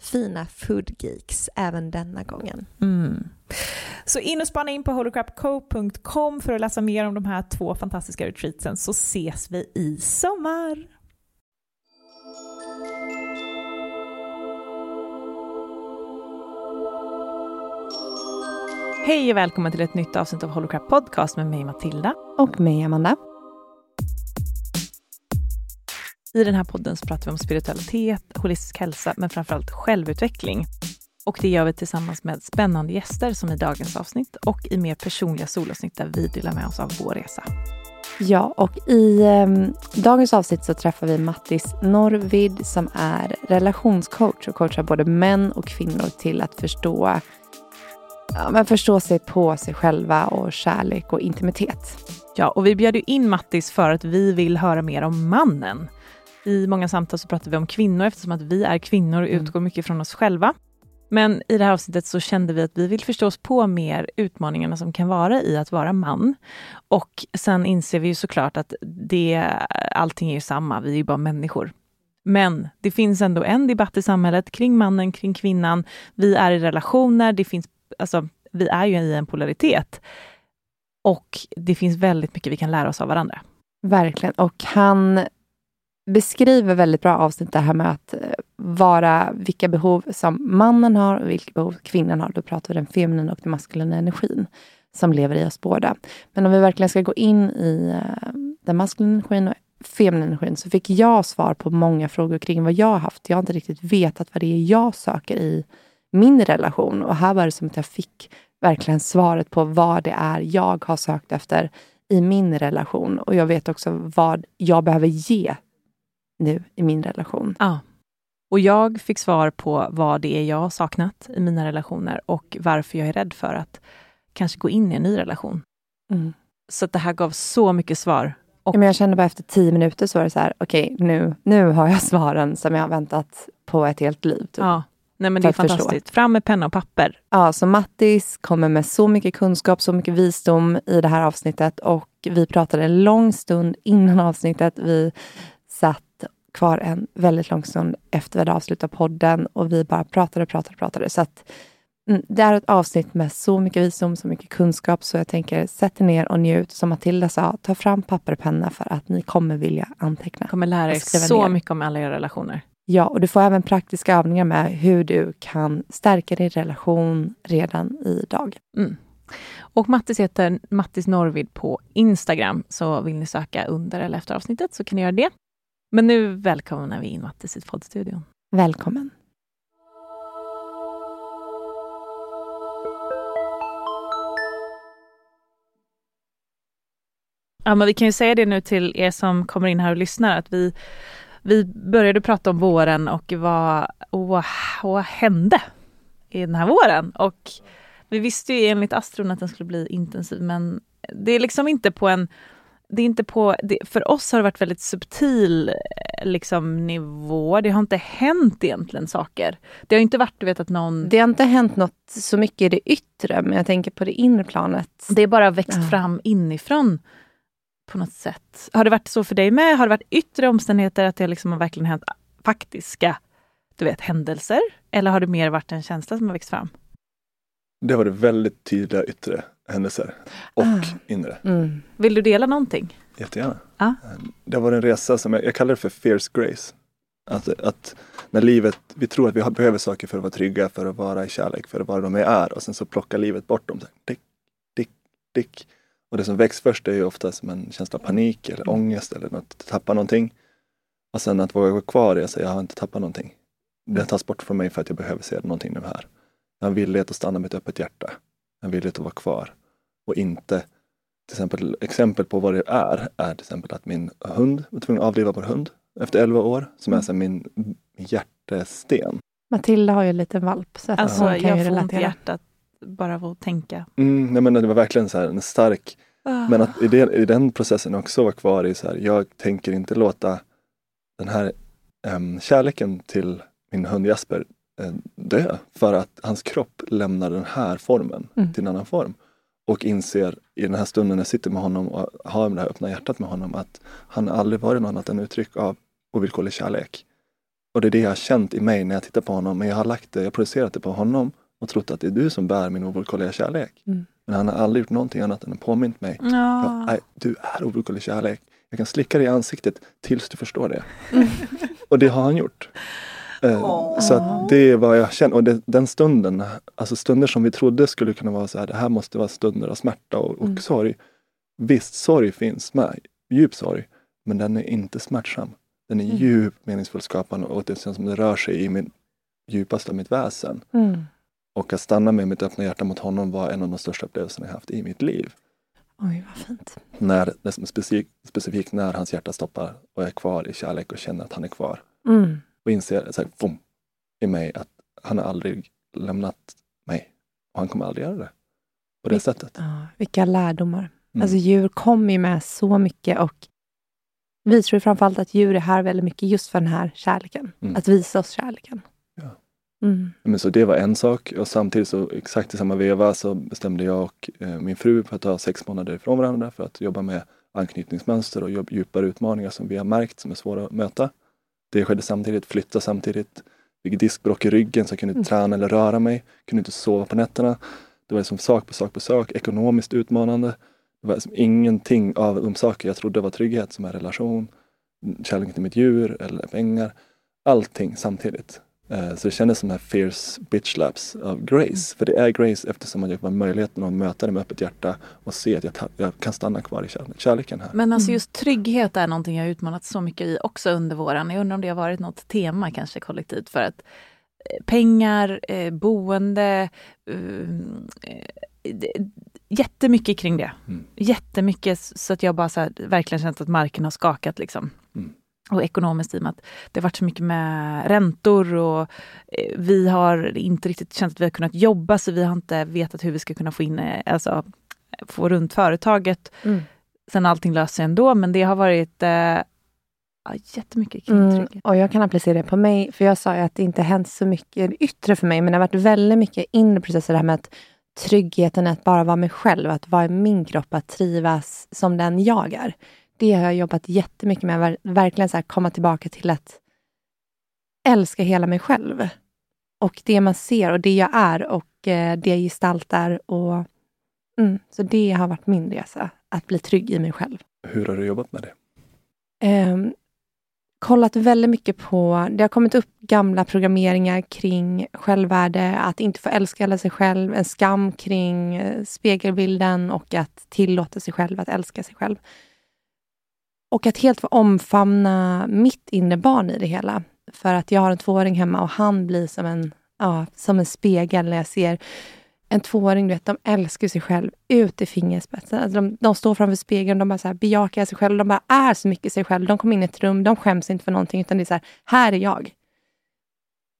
fina foodgeeks även denna gången. Mm. Så in och spana in på holocrapco.com för att läsa mer om de här två fantastiska retreatsen så ses vi i sommar. Hej och välkommen till ett nytt avsnitt av Holocrap Podcast med mig Matilda. Och mig Amanda. I den här podden så pratar vi om spiritualitet, holistisk hälsa, men framförallt självutveckling. Och det gör vi tillsammans med spännande gäster som i dagens avsnitt och i mer personliga solavsnitt där vi delar med oss av vår resa. Ja, och i eh, dagens avsnitt så träffar vi Mattis Norvid som är relationscoach och coachar både män och kvinnor till att förstå, ja, men förstå sig på sig själva och kärlek och intimitet. Ja, och vi bjöd in Mattis för att vi vill höra mer om mannen. I många samtal så pratar vi om kvinnor eftersom att vi är kvinnor och mm. utgår mycket från oss själva. Men i det här avsnittet så kände vi att vi vill förstå oss på mer utmaningarna som kan vara i att vara man. Och sen inser vi ju såklart att det, allting är ju samma, vi är ju bara människor. Men det finns ändå en debatt i samhället kring mannen, kring kvinnan. Vi är i relationer, det finns, alltså, vi är ju i en polaritet. Och det finns väldigt mycket vi kan lära oss av varandra. Verkligen. Och han beskriver väldigt bra avsnitt det här med att eh, vara vilka behov som mannen har och vilka behov kvinnan har. Då pratar vi den feminina och den maskulina energin som lever i oss båda. Men om vi verkligen ska gå in i eh, den maskulina energin och feminina energin så fick jag svar på många frågor kring vad jag har haft. Jag har inte riktigt vetat vad det är jag söker i min relation. Och här var det som att jag fick verkligen svaret på vad det är jag har sökt efter i min relation. Och jag vet också vad jag behöver ge nu i min relation. Ja. Och jag fick svar på vad det är jag har saknat i mina relationer och varför jag är rädd för att kanske gå in i en ny relation. Mm. Så det här gav så mycket svar. Och... men jag kände bara efter tio minuter så var det så här, okej, okay, nu, nu har jag svaren som jag har väntat på ett helt liv. Typ. Ja. Nej men det är fantastiskt. Fram med penna och papper. Ja, så Mattis kommer med så mycket kunskap, så mycket visdom i det här avsnittet och vi pratade en lång stund innan avsnittet. Vi satt kvar en väldigt lång stund efter vi hade avslutat podden och vi bara pratade, pratade, pratade. Så att, mm, det är ett avsnitt med så mycket visdom, så mycket kunskap, så jag tänker sätt er ner och njut. Som Matilda sa, ta fram papper och penna för att ni kommer vilja anteckna. kommer lära er så ner. mycket om alla era relationer. Ja, och du får även praktiska övningar med hur du kan stärka din relation redan idag. Mm. Och Mattis heter Mattis Norvid på Instagram, så vill ni söka under eller efter avsnittet så kan ni göra det. Men nu välkomnar vi in Mattis i poddstudion. Välkommen. Ja, men vi kan ju säga det nu till er som kommer in här och lyssnar att vi, vi började prata om våren och vad, vad, vad hände i den här våren? Och vi visste ju enligt Astron att den skulle bli intensiv men det är liksom inte på en det är inte på, det, för oss har det varit väldigt subtil liksom, nivå. Det har inte hänt egentligen saker. Det har inte varit, du vet att någon... Det har inte hänt något så mycket i det yttre, men jag tänker på det inre planet. Det är bara växt ja. fram inifrån på något sätt. Har det varit så för dig med? Har det varit yttre omständigheter, att det liksom har verkligen hänt faktiska du vet, händelser? Eller har det mer varit en känsla som har växt fram? Det har varit väldigt tydliga yttre händelser och ah. inre. Mm. Vill du dela någonting? Jättegärna. Ah. Det har varit en resa som jag, jag kallar det för fierce grace. Att, att när livet, vi tror att vi behöver saker för att vara trygga, för att vara i kärlek, för att vara de vi är och sen så plockar livet bort dem. Dick, dick, dick. Och det som väcks först är ju ofta som en känsla av panik eller ångest eller att tappa någonting. Och sen att våga vara kvar i att jag har inte tappat någonting. Det tas bort från mig för att jag behöver se någonting nu här. Jag har en villighet att stanna med ett öppet hjärta. En villighet att vara kvar och inte till exempel, exempel på vad det är, är till exempel att min hund var tvungen att avliva vår hund efter 11 år, som är mm. så min hjärtesten. Matilda har ju en liten valp. Så att alltså, hon kan jag ju får ont i hjärtat bara av att tänka. Mm, nej, men det var verkligen så här, en stark... Oh. Men att i, det, i den processen också vara kvar i så här, jag tänker inte låta den här um, kärleken till min hund Jasper uh, dö för att hans kropp lämnar den här formen mm. till en annan form och inser i den här stunden när jag sitter med honom och har det här öppna hjärtat med honom att han aldrig varit något annat än uttryck av ovillkorlig kärlek. Och det är det jag har känt i mig när jag tittar på honom. Men jag har lagt det, jag har projicerat det på honom och trott att det är du som bär min ovillkorliga kärlek. Mm. Men han har aldrig gjort någonting annat än påmint mig. Ja. Jag, du är ovillkorlig kärlek. Jag kan slicka dig i ansiktet tills du förstår det. Mm. och det har han gjort. Oh. Så att det är vad jag känner. Och det, den stunden, alltså stunder som vi trodde skulle kunna vara så här, det här måste vara stunder av smärta och, och mm. sorg. Visst, sorg finns med, djup sorg, men den är inte smärtsam. Den är mm. djupt meningsfull skapande och det känns som det rör sig i min djupaste av mitt väsen. Mm. Och att stanna med mitt öppna hjärta mot honom var en av de största upplevelserna jag haft i mitt liv. Oj, vad fint. När, specifikt, specifikt när hans hjärta stoppar och är kvar i kärlek och känner att han är kvar. Mm och inser så här, boom, i mig att han har aldrig lämnat mig. Och han kommer aldrig göra det. På det Vil sättet. Ja, vilka lärdomar. Mm. Alltså djur kommer ju med så mycket och vi tror framförallt att djur är här väldigt mycket just för den här kärleken. Mm. Att visa oss kärleken. Ja. Mm. Men så det var en sak och samtidigt så exakt i samma veva så bestämde jag och eh, min fru för att ta sex månader ifrån varandra för att jobba med anknytningsmönster och djupare utmaningar som vi har märkt som är svåra att möta. Det skedde samtidigt, flytta samtidigt. Fick diskbråck i ryggen så jag kunde inte mm. träna eller röra mig. Kunde inte sova på nätterna. Det var liksom sak på sak på sak. Ekonomiskt utmanande. Det var liksom ingenting av de saker jag trodde var trygghet som är relation, kärlek till mitt djur eller pengar. Allting samtidigt. Eh, så det kändes som här fierce bitch slaps av Grace. Mm. För det är Grace eftersom jag har möjligheten att möta det med öppet hjärta och se att jag, jag kan stanna kvar i kärleken här. Men alltså mm. just trygghet är någonting jag utmanat så mycket i också under våren. Jag undrar om det har varit något tema kanske kollektivt för att eh, pengar, eh, boende, jättemycket kring det. Mm. Jättemycket så att jag bara så här, verkligen känt att marken har skakat liksom. Och ekonomiskt i och med att det har varit så mycket med räntor och eh, vi har inte riktigt känt att vi har kunnat jobba så vi har inte vetat hur vi ska kunna få in, eh, alltså få runt företaget. Mm. Sen allting löser sig ändå men det har varit eh, Ja, jättemycket kring Mm, och jag kan applicera det på mig, för jag sa ju att det inte hänt så mycket yttre för mig, men det har varit väldigt mycket inre processer, det här med att tryggheten att bara vara mig själv, att vara i min kropp, att trivas som den jag är. Det har jag jobbat jättemycket med, ver- verkligen så här, komma tillbaka till att älska hela mig själv. Och det man ser och det jag är och eh, det jag gestaltar. Och, mm, så det har varit min resa, att bli trygg i mig själv. Hur har du jobbat med det? Ehm, kollat väldigt mycket på... Det har kommit upp gamla programmeringar kring självvärde, att inte få älska alla sig själv, en skam kring eh, spegelbilden och att tillåta sig själv att älska sig själv. Och att helt få omfamna mitt inre barn i det hela. För att jag har en tvååring hemma och han blir som en, ja, som en spegel när jag ser en tvååring, du vet, de älskar sig själv ut i fingerspetsen. Alltså de, de står framför spegeln, de bara så här bejakar sig själv, de bara är så mycket sig själv. De kommer in i ett rum, de skäms inte för någonting, utan det är så här, här är jag.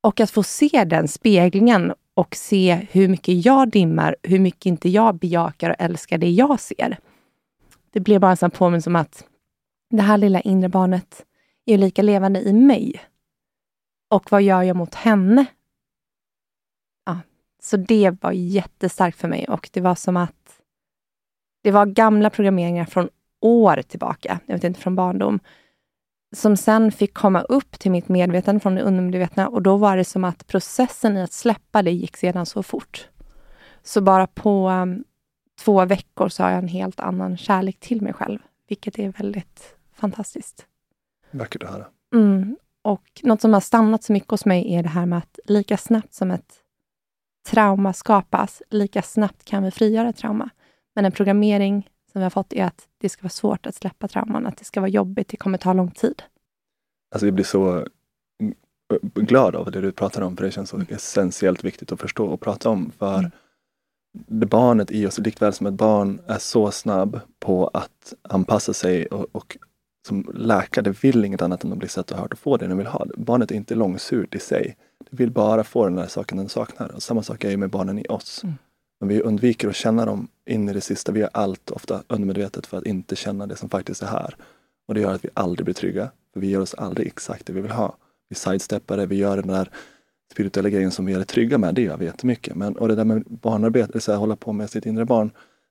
Och att få se den speglingen och se hur mycket jag dimmar, hur mycket inte jag bejakar och älskar det jag ser. Det blev bara en sån påminnelse om att det här lilla inre barnet är ju lika levande i mig. Och vad gör jag mot henne? Ja, så det var jättestarkt för mig och det var som att det var gamla programmeringar från år tillbaka, jag vet inte, från barndom, som sen fick komma upp till mitt medvetande från det undermedvetna och då var det som att processen i att släppa det gick sedan så fort. Så bara på um, två veckor så har jag en helt annan kärlek till mig själv, vilket är väldigt fantastiskt. Vackert att höra. Mm. Och något som har stannat så mycket hos mig är det här med att lika snabbt som ett trauma skapas, lika snabbt kan vi frigöra trauma. Men en programmering som vi har fått är att det ska vara svårt att släppa trauman, att det ska vara jobbigt, det kommer ta lång tid. Alltså jag blir så glad av det du pratar om, för det känns så essentiellt viktigt att förstå och prata om. För Mm. det barnet i oss, likväl som ett barn är så snabb på att anpassa sig och, och som läkare vill inget annat än att bli sett och hört och få det den vill ha. Barnet är inte långsurt i sig. Det vill bara få den där saken den saknar. Och samma sak är ju med barnen i oss. Mm. Men vi undviker att känna dem in i det sista. Vi gör allt ofta undermedvetet för att inte känna det som faktiskt är här. Och det gör att vi aldrig blir trygga. För vi gör oss aldrig exakt det vi vill ha. Vi sidesteppar det, vi gör den där spirituella grejen som vi är trygga med, det gör vi jättemycket. Men, och det där med barnarbete, så här, hålla på med sitt inre barn,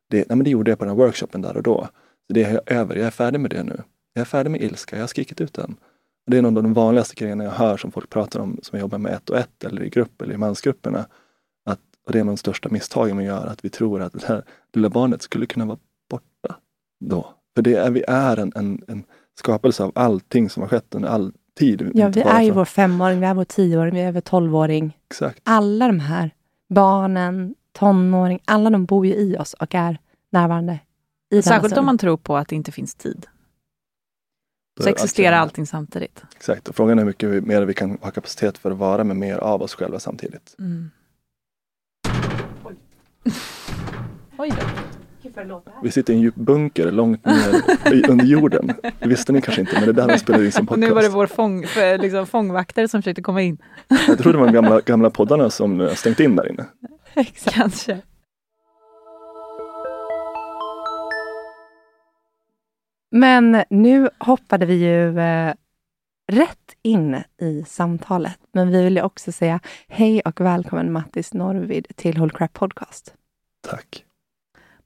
det, nej, men det gjorde jag på den workshopen där och då. Så det är jag över, jag är färdig med det nu. Jag är färdig med ilska, jag har skrikit ut den. Och det är någon av de vanligaste grejerna jag hör som folk pratar om, som jobbar med ett och ett eller i grupp eller i mansgrupperna. Att, och det är de största misstagen man gör, att vi tror att det här lilla barnet skulle kunna vara borta då. För det är, vi är en, en, en skapelse av allting som har skett under all tid. Ja, vi är ju vår femåring, vi är vår tioåring, vi är vår tolvåring. Exakt. Alla de här barnen, tonåring, alla de bor ju i oss och är närvarande. I Särskilt om man tror på att det inte finns tid. Då Så existerar allting- allting samtidigt. Exakt, och frågan är hur mycket vi- mer vi kan ha kapacitet för att vara med mer av oss själva samtidigt. Mm. Oj då. Vi sitter i en djup bunker långt ner under jorden. Det visste ni kanske inte, men det är där vi spelar in som Och nu var det podcast. vår fång, för, liksom, fångvaktare som försökte komma in. Jag tror det var de gamla, gamla poddarna som eh, stängt in där inne. Exakt. Kanske. Men nu hoppade vi ju eh, rätt in i samtalet. Men vi vill ju också säga hej och välkommen Mattis Norvid till Whole Crap Podcast. Tack.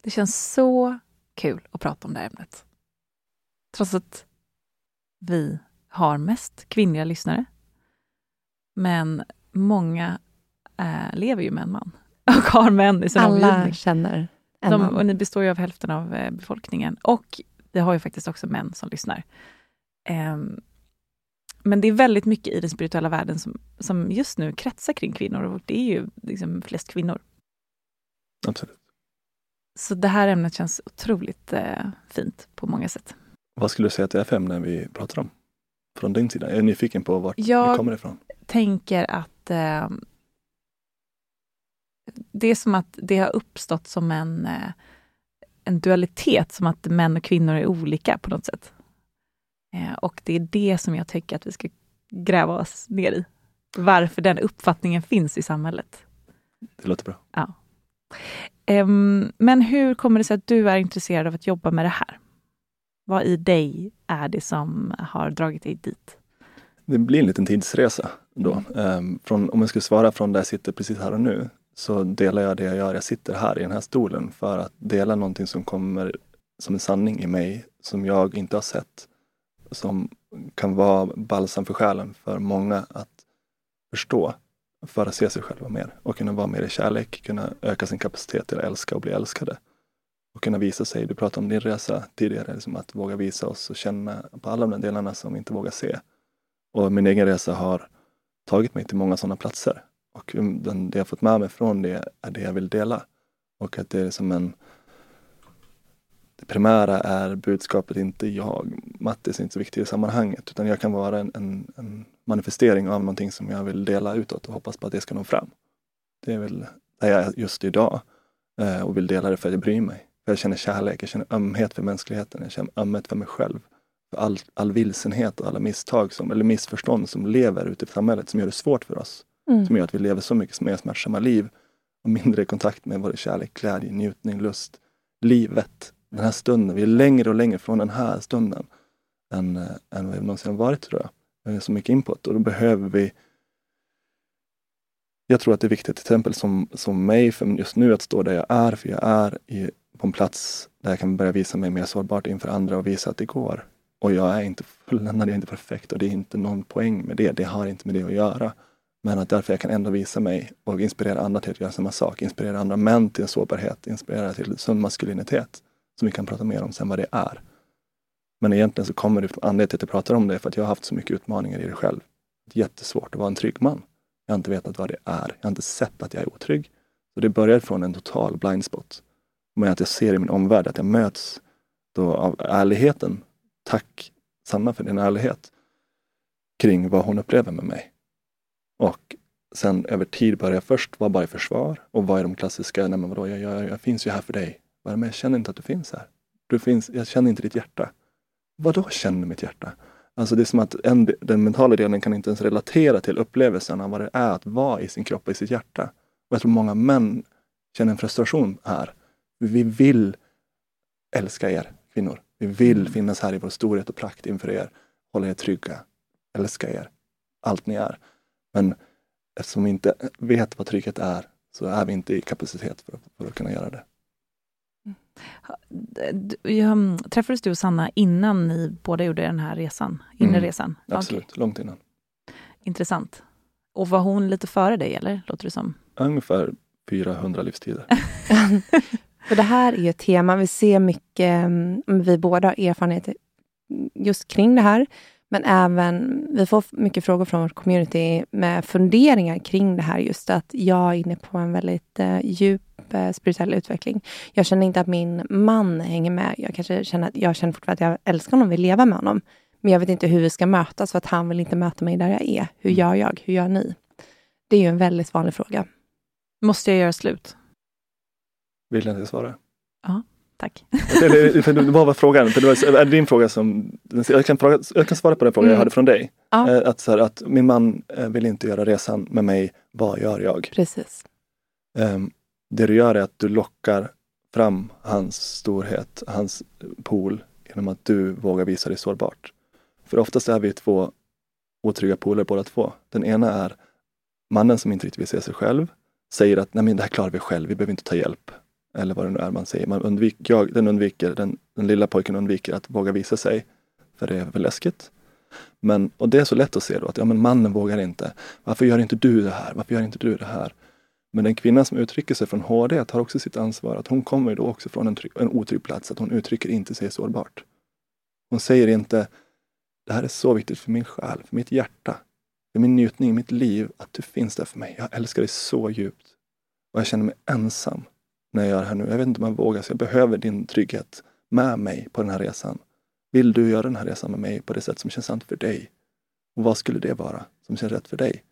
Det känns så kul att prata om det här ämnet. Trots att vi har mest kvinnliga lyssnare. Men många eh, lever ju med en man och har män i sin Alla omgivning. känner en De, man. och ni består ju av hälften av eh, befolkningen. Och vi har ju faktiskt också män som lyssnar. Ehm, men det är väldigt mycket i den spirituella världen som, som just nu kretsar kring kvinnor och det är ju liksom flest kvinnor. Absolut. Så det här ämnet känns otroligt eh, fint på många sätt. Vad skulle du säga att det är för ämne vi pratar om? Från din sida? Jag är nyfiken på vart Jag- vi kommer ifrån. tänker att eh, det är som att det har uppstått som en, eh, en dualitet, som att män och kvinnor är olika på något sätt. Eh, och det är det som jag tycker att vi ska gräva oss ner i. Varför den uppfattningen finns i samhället. Det låter bra. Ehm, men hur kommer det sig att du är intresserad av att jobba med det här? Vad i dig är det som har dragit dig dit? Det blir en liten tidsresa då. Um, från, om jag skulle svara från där jag sitter precis här och nu, så delar jag det jag gör. Jag sitter här i den här stolen för att dela någonting som kommer som en sanning i mig som jag inte har sett. Som kan vara balsam för själen för många att förstå. För att se sig själva mer och kunna vara mer i kärlek, kunna öka sin kapacitet till att älska och bli älskade. Och kunna visa sig, du pratade om din resa tidigare, liksom att våga visa oss och känna på alla de delarna som vi inte vågar se. Och min egen resa har tagit mig till många sådana platser. Och um, den, det jag fått med mig från det är det jag vill dela. Och att det är som en det primära är budskapet, inte jag. Mattis är inte så viktig i sammanhanget utan jag kan vara en, en, en, manifestering av någonting som jag vill dela utåt och hoppas på att det ska nå fram. Det är väl där jag är just idag eh, och vill dela det för att jag bryr mig. För jag känner kärlek, jag känner ömhet för mänskligheten, jag känner ömhet för mig själv. För all, all vilsenhet och alla misstag som, eller missförstånd som lever ute i samhället som gör det svårt för oss. Mm. Som gör att vi lever så mycket mer smärtsamma liv och mindre i kontakt med vår kärlek, glädje, njutning, lust. Livet, den här stunden. Vi är längre och längre från den här stunden än, äh, än vad vi någonsin har varit tror jag. Vi har så mycket input och då behöver vi jag tror att det är viktigt, till exempel som, som mig, för just nu att stå där jag är, för jag är i, på en plats där jag kan börja visa mig mer sårbart inför andra och visa att det går. Och jag är inte fulländad, jag är inte perfekt och det är inte någon poäng med det. Det har inte med det att göra. Men att därför jag kan ändå visa mig och inspirera andra till att göra samma sak. Inspirera andra män till sårbarhet, inspirera till sund maskulinitet. Som vi kan prata mer om sen vad det är. Men egentligen så kommer det anledningen till att jag pratar om det för att jag har haft så mycket utmaningar i det själv. Det jättesvårt att vara en trygg man. Jag har inte vetat vad det är. Jag har inte sett att jag är otrygg. Så det börjar från en total blindspot. Men att jag ser i min omvärld att jag möts då av ärligheten. Tack Sanna för din ärlighet kring vad hon upplever med mig. Och sen över tid börjar jag först vara bara i försvar och vad är de klassiska, nej men vadå, jag, jag, jag finns ju här för dig. Men jag känner inte att du finns här. Du finns, jag känner inte ditt hjärta. Vadå känner mitt hjärta? Alltså det är som att en, den mentala delen kan inte ens relatera till upplevelsen av vad det är att vara i sin kropp och i sitt hjärta. Och jag tror många män känner en frustration här. Vi vill älska er kvinnor. Vi vill mm. finnas här i vår storhet och prakt inför er. Hålla er trygga. Älska er. Allt ni är. Men eftersom vi inte vet vad trygghet är så är vi inte i kapacitet för, för att kunna göra det. Mm. Träffades du och Sanna innan ni båda gjorde den här resan? Inre mm, resan? Absolut, okay. långt innan. Intressant. Och var hon lite före dig, eller? Låter det som? Ungefär 400 livstider. För det här är ett tema, vi ser mycket, mm, vi båda har erfarenheter just kring det här. Men även, vi får mycket frågor från vårt community med funderingar kring det här. Just att jag är inne på en väldigt eh, djup eh, spirituell utveckling. Jag känner inte att min man hänger med. Jag kanske känner att jag känner fortfarande att jag älskar honom och vill leva med honom. Men jag vet inte hur vi ska mötas för att han vill inte möta mig där jag är. Hur mm. gör jag? Hur gör ni? Det är ju en väldigt vanlig fråga. Måste jag göra slut? Vill jag inte svara? Ja. Tack. vad var frågan? För det var, är det din fråga som, jag kan, fråga, jag kan svara på den frågan mm. jag hade från dig. Ja. Eh, att, så här, att min man eh, vill inte göra resan med mig, vad gör jag? Precis. Um, det du gör är att du lockar fram hans storhet, hans pool, genom att du vågar visa dig sårbart. För oftast är vi två otrygga poler båda två. Den ena är mannen som inte riktigt vill se sig själv, säger att Nej, men det här klarar vi själv, vi behöver inte ta hjälp eller vad det nu är man säger. Man undviker, jag, den, undviker, den, den lilla pojken undviker att våga visa sig, för det är för läskigt. Men, och det är så lätt att se då att ja, men mannen vågar inte. Varför gör inte du det här? Varför gör inte du det här? Men den kvinna som uttrycker sig från HD tar också sitt ansvar. Att hon kommer då också från en, en otrygg plats. Att hon uttrycker inte sig sårbart. Hon säger inte Det här är så viktigt för min själ, för mitt hjärta, för min njutning, mitt liv. Att du finns där för mig. Jag älskar dig så djupt. Och jag känner mig ensam när jag gör det här nu. Jag vet inte om jag vågar, så jag behöver din trygghet med mig på den här resan. Vill du göra den här resan med mig på det sätt som känns sant för dig? Och vad skulle det vara som känns rätt för dig?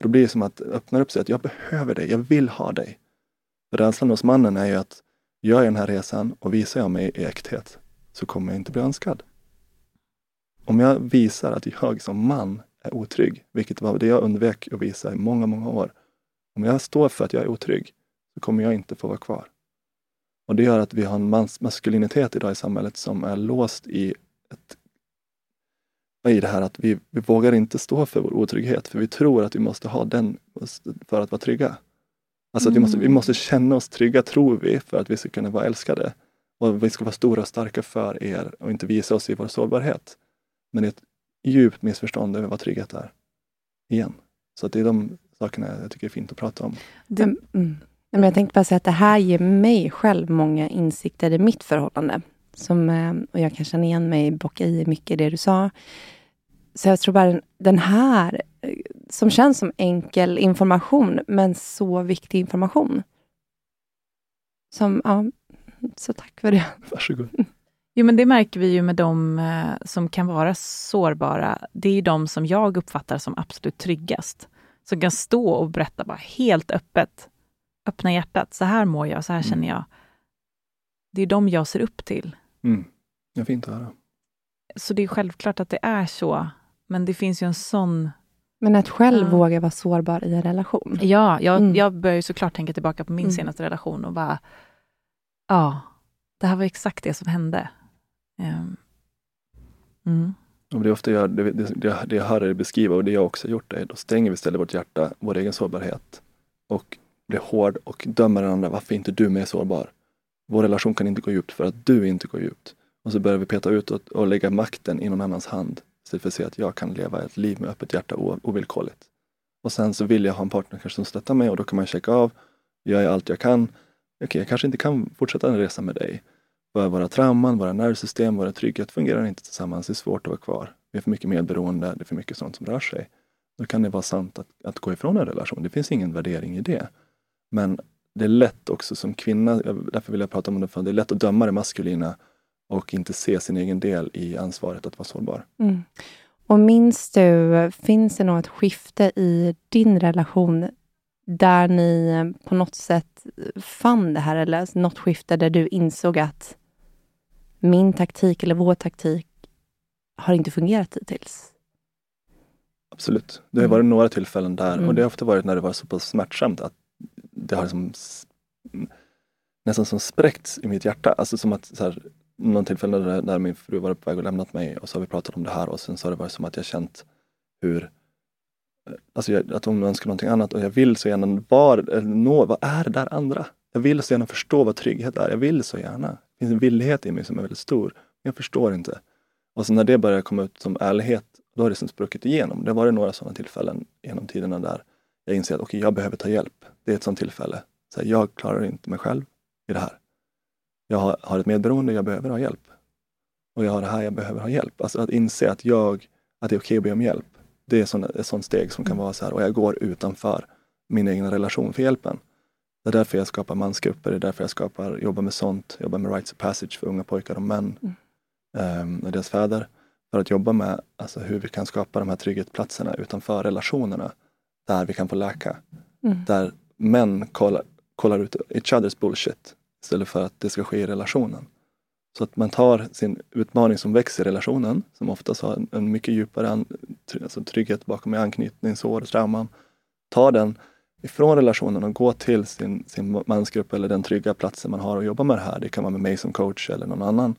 Då blir det som att öppna upp sig att jag behöver dig, jag vill ha dig. För rädslan hos mannen är ju att gör jag den här resan och visar jag mig i äkthet så kommer jag inte bli önskad. Om jag visar att jag som man är otrygg, vilket var det jag undvek att visa i många, många år. Om jag står för att jag är otrygg, så kommer jag inte få vara kvar. Och det gör att vi har en mas maskulinitet idag i samhället som är låst i ett i det här att vi, vi vågar inte stå för vår otrygghet, för vi tror att vi måste ha den för att vara trygga. Alltså att vi måste, vi mm. måste känna oss trygga, tror vi, för att vi ska kunna vara älskade. Och vi ska vara stora och starka för er och inte visa oss i vår sårbarhet. Men det är ett djupt missförstånd över vad trygghet är. Igen. Så att det är de sakerna jag tycker är fint att prata om. Det, mm. Men jag tänkte bara säga att det här ger mig själv många insikter i mitt förhållande. Som, eh, och jag kan känna igen mig, bocka i mycket i det du sa. Så jag tror bara den här, eh, som känns som enkel information, men så viktig information. Som, ja, så tack för det. Varsågod. Jo, men det märker vi ju med de eh, som kan vara sårbara. Det är de som jag uppfattar som absolut tryggast. Som kan stå och berätta bara helt öppet. Öppna hjärtat. Så här mår jag, så här mm. känner jag. Det är de jag ser upp till. Mm. Det är fint att höra. Så det är självklart att det är så. Men det finns ju en sån... Men att själv ja. våga vara sårbar i en relation. Ja, jag, mm. jag börjar ju såklart tänka tillbaka på min mm. senaste relation och bara... Ja, det här var exakt det som hände. Um, mm. Det, är ofta jag, det, det, det jag hör er beskriva och det jag också gjort är, då stänger vi istället vårt hjärta, vår egen sårbarhet och blir hård och dömer den andra. Varför är inte du mer sårbar? Vår relation kan inte gå djupt för att du inte går djupt. Och så börjar vi peta ut och, och lägga makten i någon annans hand istället för att se att jag kan leva ett liv med öppet hjärta ovillkorligt. Och sen så vill jag ha en partner kanske som stöttar mig och då kan man checka av. Gör Jag allt jag kan. Okej, okay, jag kanske inte kan fortsätta en resa med dig. För våra trauman, våra nervsystem, våra trygghet fungerar inte tillsammans. Det är svårt att vara kvar. Vi är för mycket medberoende, det är för mycket sånt som rör sig. Då kan det vara sant att, att gå ifrån en relation. Det finns ingen värdering i det. Men det är lätt också som kvinna, därför vill jag prata om det, för det är lätt att döma det maskulina och inte se sin egen del i ansvaret att vara sårbar. Mm. Och minns du, finns det något skifte i din relation där ni på något sätt fann det här, eller något skifte där du insåg att min taktik eller vår taktik har inte fungerat hittills? Absolut. Det har varit några tillfällen där mm. och det har ofta varit när det var så pass smärtsamt att det har liksom nästan som spräckts i mitt hjärta. Alltså som att så här, någon tillfälle när min fru var på väg och lämnat mig och så har vi pratat om det här och sen så har det varit som att jag känt hur eh, Alltså jag, att hon önskar någonting annat och jag vill så gärna var, nå, vad är det där andra? Jag vill så gärna förstå vad trygghet är. Jag vill så gärna. Det finns en villighet i mig som är väldigt stor. Men jag förstår inte. Och så när det börjar komma ut som ärlighet, då har det som spruckit igenom. Det har varit några sådana tillfällen genom tiderna där jag inser att okay, jag behöver ta hjälp. Det är ett sådant tillfälle. Så här, jag klarar inte mig själv i det här. Jag har, har ett medberoende, jag behöver ha hjälp. Och jag har det här, jag behöver ha hjälp. Alltså att inse att jag, att det är okej okay att be om hjälp. Det är sån, ett sånt steg som kan mm. vara så här, och jag går utanför min egen relation för hjälpen. Det är därför jag skapar mansgrupper, det är därför jag skapar, jobbar med sånt, jobbar med rights of passage för unga pojkar och män mm. um, och deras fäder. För att jobba med alltså, hur vi kan skapa de här trygghetsplatserna utanför relationerna. Där vi kan få läka. Mm. Där män kollar, kollar ut each others bullshit istället för att det ska ske i relationen. Så att man tar sin utmaning som växer i relationen, som oftast har en, mycket djupare an, alltså trygghet bakom i anknytning, sår, trauman. tar den ifrån relationen och går till sin, sin mansgrupp eller den trygga platsen man har att jobba med det här. Det kan vara med mig som coach eller någon annan.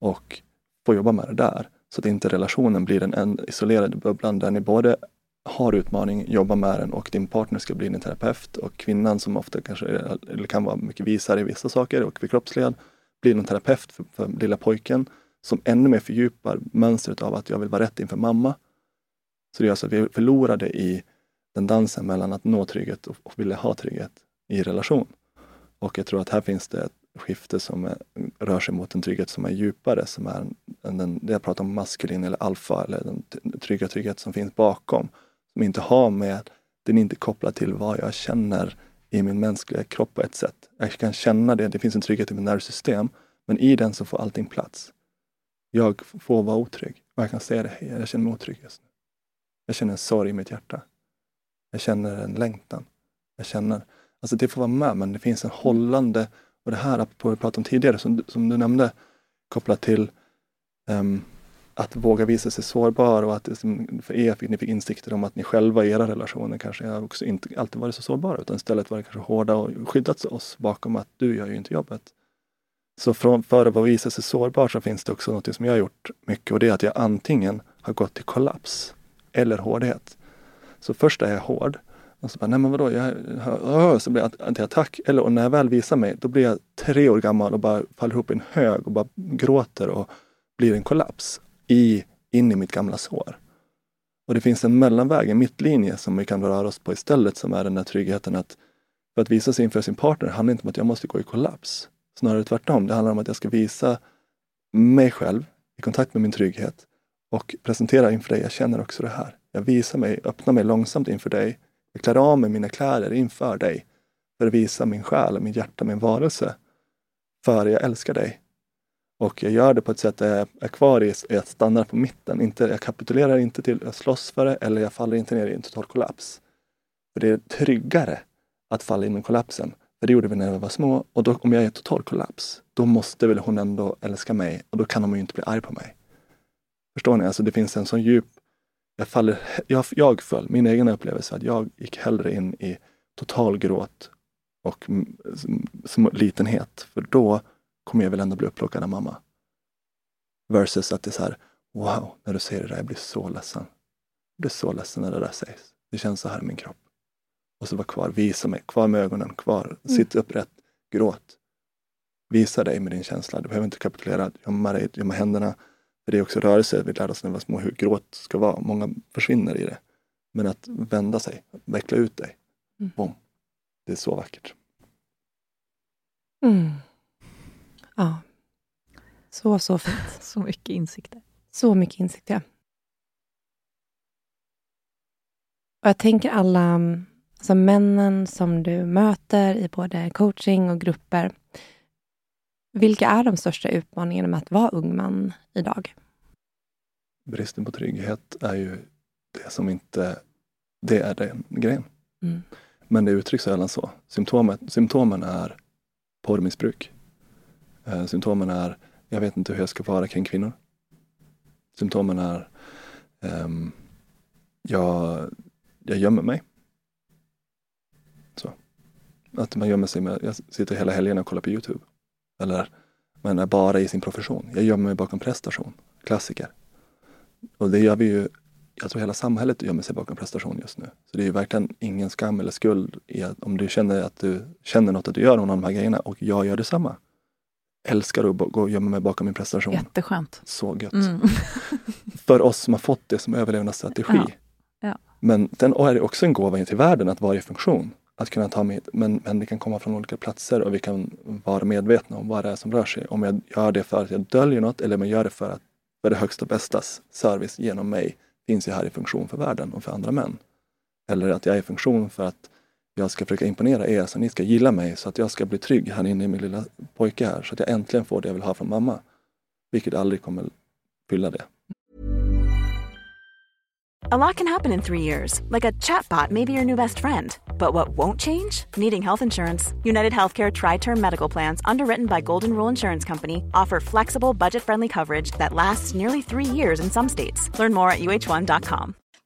Och få jobba med det där. Så att inte relationen blir en, en isolerad bubblan där ni både har utmaning, jobbar med den och din partner ska bli din terapeut och kvinnan som ofta kanske eller kan vara mycket visare i vissa saker och vid kroppsled blir en terapeut för, för lilla pojken som ännu mer fördjupar mönstret av att jag vill vara rätt inför mamma. Så det gör så alltså att vi förlorade i den dansen mellan att nå trygghet och, och vilja ha trygghet i relation. Och jag tror att här finns det ett skifte som är, rör sig mot en trygghet som är djupare, som är en, den, det jag pratar om maskulin eller alfa, eller den trygga trygghet som finns bakom som inte har med, den är inte kopplad till vad jag känner i min mänskliga kropp på ett sätt. Jag kan känna det, det finns en trygghet i mitt nervsystem, men i den så får allting plats. Jag får vara otrygg och jag kan säga det, jag känner mig otrygg just nu. Jag känner en sorg i mitt hjärta. Jag känner en längtan. Jag känner, alltså det får vara med, men det finns en hållande, och det här apropå vi pratade om tidigare, som, som du nämnde, kopplat till um, att våga visa sig sårbar och att för er fick ni fick insikter om att ni själva i era relationer kanske också inte alltid varit så sårbara utan istället varit kanske hårda och skyddat oss bakom att du gör ju inte jobbet. Så från, för att visa sig sårbar så finns det också något som jag har gjort mycket och det är att jag antingen har gått till kollaps eller hårdhet. Så först är jag hård och så bara, nej men vadå, jag, jag, så blir jag till attack. Eller och när jag väl visar mig, då blir jag tre år gammal och bara faller ihop i en hög och bara gråter och blir en kollaps i, in i mitt gamla sår. Och det finns en mellanväg, en mittlinje som vi kan röra oss på istället som är den där tryggheten att för att visa sig inför sin partner handlar inte om att jag måste gå i kollaps. Snarare tvärtom. Det handlar om att jag ska visa mig själv i kontakt med min trygghet och presentera inför dig, jag känner också det här. Jag visar mig, öppnar mig långsamt inför dig. Jag klär av mig mina kläder inför dig för att visa min själ, min hjärta, min varelse. För jag älskar dig. Och jag gör det på ett sätt där jag är kvar i, att stanna på mitten. Inte, jag kapitulerar inte till, jag slåss för det eller jag faller inte ner i en total kollaps. För det är tryggare att falla in i kollapsen. För det gjorde vi när vi var små och då, om jag är i total kollaps, då måste väl hon ändå älska mig och då kan hon ju inte bli arg på mig. Förstår ni? Alltså det finns en sån djup... Jag, faller, jag, jag föll, min egen upplevelse, att jag gick hellre in i total gråt och mm, litenhet. För då kommer jag väl ändå bli upplockad av mamma. Versus att det är så här, wow, när du säger det där, jag blir så ledsen. Jag blir så ledsen när det där sägs. Det känns så här i min kropp. Och så var kvar, visa mig, kvar med ögonen, kvar, mm. sitt upprätt, gråt. Visa dig med din känsla. Du behöver inte kapitulera, gömma dig, gömma händerna. För det är också rörelse, vi lärde oss när vi var små hur gråt ska vara. Många försvinner i det. Men att vända sig, veckla ut dig. Mm. Boom. Det är så vackert. Mm. Ja. Så, så fint. Så mycket insikter. Så mycket insikter. Och jag tänker alla alltså männen som du möter i både coaching och grupper. Vilka är de största utmaningarna med att vara ung man idag? Bristen på trygghet är ju det som inte... Det är den grejen. Mm. Men det uttrycks sällan så. Symptomet, symptomen är porrmissbruk. Eh, symptomen är, jag vet inte hur jag ska vara kring kvinnor. Symptomen är, um, jag, jag gömmer mig. Så. Att man gömmer sig med, jag sitter hela helgen och kollar på Youtube. Eller man är bara i sin profession. Jag gömmer mig bakom prestation. Klassiker. Och det gör vi ju, jag tror hela samhället gömmer sig bakom prestation just nu. Så det är ju verkligen ingen skam eller skuld i att om du känner att du känner något att du gör någon av de här grejerna och jag gör detsamma älskar att gå och gömma mig bakom min prestation. Jätteskönt. Så gött. Mm. För oss som har fått det som överlevnadsstrategi. Ja. Ja. Men den är det också en gåva till världen att vara i funktion. Att kunna ta med, men, men det kan komma från olika platser och vi kan vara medvetna om vad det är som rör sig. Om jag gör det för att jag döljer något eller om jag gör det för att för det högsta bästas service genom mig finns jag här i funktion för världen och för andra män. Eller att jag är i funktion för att jag ska försöka imponera er så ni ska gilla mig så att jag ska bli trygg här inne i min lilla pojke här så att jag äntligen får det jag vill ha från mamma. Vilket aldrig kommer fylla det. A lot can happen in three years, like a chatbot may be your new best friend. But what won't change? Needing health insurance. United Healthcare Tri Term Medical Plans, underwritten by Golden Rule Insurance Company, offer flexible, budget friendly coverage that lasts nearly three years in some states. Learn more at uh1.com.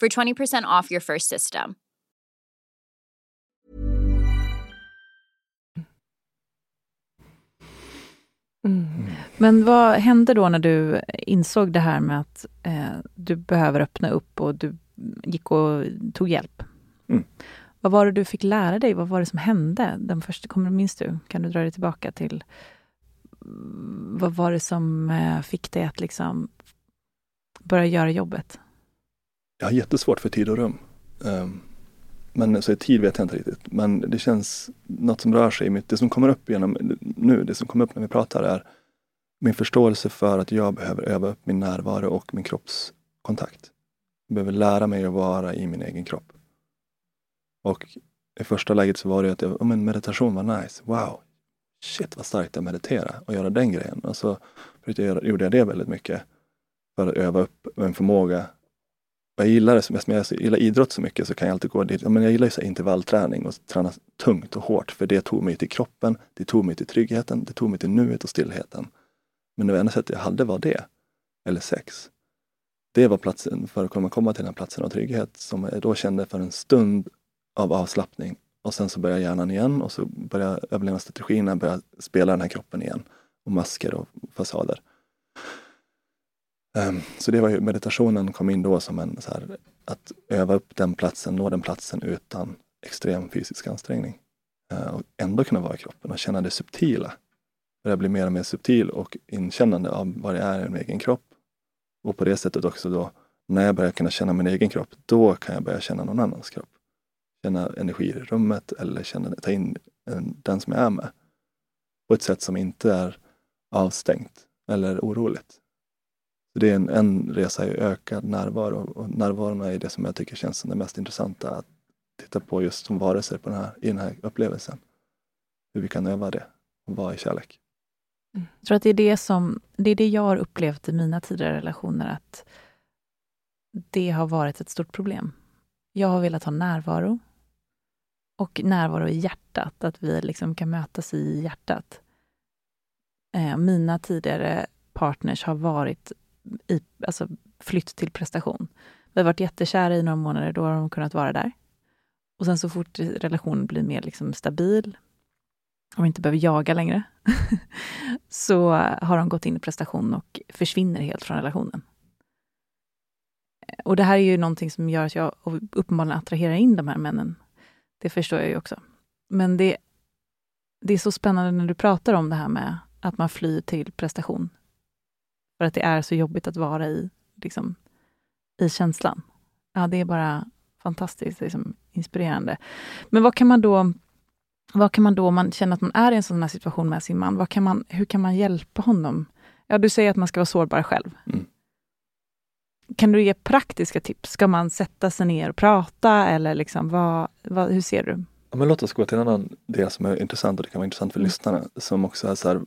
for 20% off your first system. Mm. Men vad hände då när du insåg det här med att eh, du behöver öppna upp och du gick och tog hjälp? Mm. Vad var det du fick lära dig? Vad var det som hände? Den första, kommer, minns du? Kan du dra dig tillbaka till vad var det som eh, fick dig att liksom börja göra jobbet? Jag har jättesvårt för tid och rum. Ehm, men så tid vet jag inte riktigt. Men det känns något som rör sig i mitt, det som kommer upp genom nu, det som kommer upp när vi pratar är min förståelse för att jag behöver öva upp min närvaro och min kroppskontakt. Jag behöver lära mig att vara i min egen kropp. Och i första läget så var det att jag, oh, men meditation var nice. Wow! Shit vad starkt att meditera och göra den grejen. Och så gjorde jag det väldigt mycket för att öva upp en förmåga. Jag gillar det, som jag gillar idrott så mycket så kan jag alltid gå dit. Men jag gillar ju så intervallträning och träna tungt och hårt för det tog mig till kroppen, det tog mig till tryggheten, det tog mig till nuet och stillheten. Men det enda sättet jag hade var det. Eller sex. Det var platsen för att kunna komma till den platsen av trygghet som jag då kände för en stund av avslappning. Och sen så börjar hjärnan igen och så börjar överlevnadsstrategierna börja spela den här kroppen igen. Och masker och fasader. Um, så det var ju meditationen kom in då som en så här, att öva upp den platsen, nå den platsen utan extrem fysisk ansträngning. Uh, och ändå kunna vara i kroppen och känna det subtila Börja bli mer och mer subtil och inkännande av vad det är i min egen kropp. Och på det sättet också då, när jag börjar kunna känna min egen kropp, då kan jag börja känna någon annans kropp. Känna energi i rummet eller känna, ta in eh, den som jag är med. På ett sätt som inte är avstängt eller oroligt. Så Det är en, en resa i ökad närvaro och närvaron är det som jag tycker känns som det mest intressanta att titta på just som varelser på den här, i den här upplevelsen. Hur vi kan öva det och vara i kärlek. Mm. Jag tror att det är det som det är det jag har upplevt i mina tidigare relationer, att det har varit ett stort problem. Jag har velat ha närvaro och närvaro i hjärtat, att vi liksom kan mötas i hjärtat. Eh, mina tidigare partners har varit i, alltså flytt till prestation. Vi har varit jättekära i några månader, då har de kunnat vara där. Och sen så fort relationen blir mer liksom stabil, och inte behöver jaga längre, så har de gått in i prestation och försvinner helt från relationen. Och det här är ju någonting som gör att jag uppenbarligen attraherar in de här männen. Det förstår jag ju också. Men det, det är så spännande när du pratar om det här med att man flyr till prestation. För att det är så jobbigt att vara i, liksom, i känslan. Ja, det är bara fantastiskt liksom, inspirerande. Men vad kan man då vad kan man då, om man känner att man är i en sån här situation med sin man, vad kan man, hur kan man hjälpa honom? Ja, du säger att man ska vara sårbar själv. Mm. Kan du ge praktiska tips? Ska man sätta sig ner och prata eller liksom, vad, vad, hur ser du? Ja, men låt oss gå till en annan del som är intressant och det kan vara intressant för mm. lyssnarna. Som också är så här,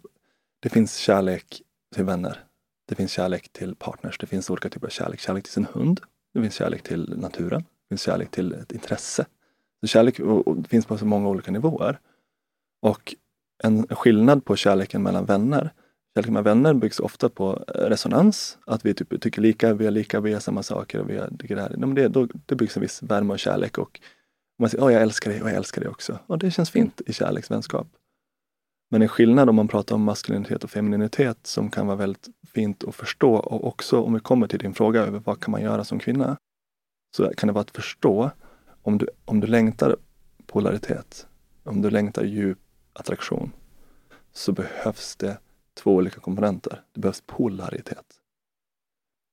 det finns kärlek till vänner. Det finns kärlek till partners. Det finns olika typer av kärlek. Kärlek till sin hund. Det finns kärlek till naturen. Det finns kärlek till ett intresse. Så kärlek finns på så många olika nivåer. Och en skillnad på kärleken mellan vänner. Kärleken mellan vänner byggs ofta på eh, resonans. Att vi typ tycker lika, vi är lika, vi gör samma saker och vi tycker det här. Det, då, det byggs en viss värme och kärlek och man säger, oh, jag älskar dig och jag älskar dig också. Och det känns fint i kärleksvänskap. Men en skillnad om man pratar om maskulinitet och femininitet som kan vara väldigt fint att förstå och också om vi kommer till din fråga över vad kan man göra som kvinna? Så kan det vara att förstå om du, om du längtar polaritet, om du längtar djup attraktion, så behövs det två olika komponenter. Det behövs polaritet.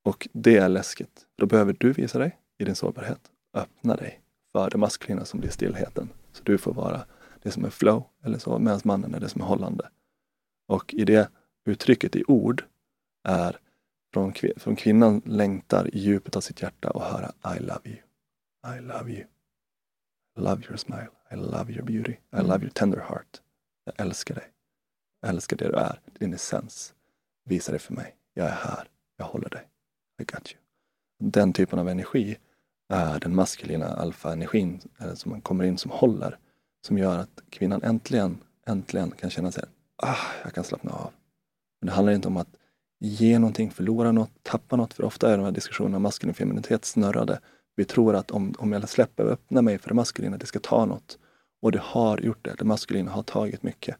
Och det är läskigt. Då behöver du visa dig i din sårbarhet. Öppna dig för det maskulina som blir stillheten. Så du får vara det som är flow, eller så, medan mannen är det som är hållande. Och i det uttrycket i ord är från, från kvinnan längtar i djupet av sitt hjärta och höra I love you. I love you. I love your smile. I love your beauty. I mm. love your tender heart. Jag älskar dig. Jag älskar det du är, din essens. Visa det för mig. Jag är här. Jag håller dig. I got you. Den typen av energi är den maskulina alfa-energin eh, som man kommer in som håller. Som gör att kvinnan äntligen, äntligen kan känna sig, ah, jag kan slappna av. Men det handlar inte om att ge någonting, förlora något, tappa något. För ofta är de här diskussionerna om maskulin femininitet snurrade vi tror att om, om jag släpper och öppnar mig för det maskulina, det ska ta något. Och det har gjort det. Det maskulina har tagit mycket.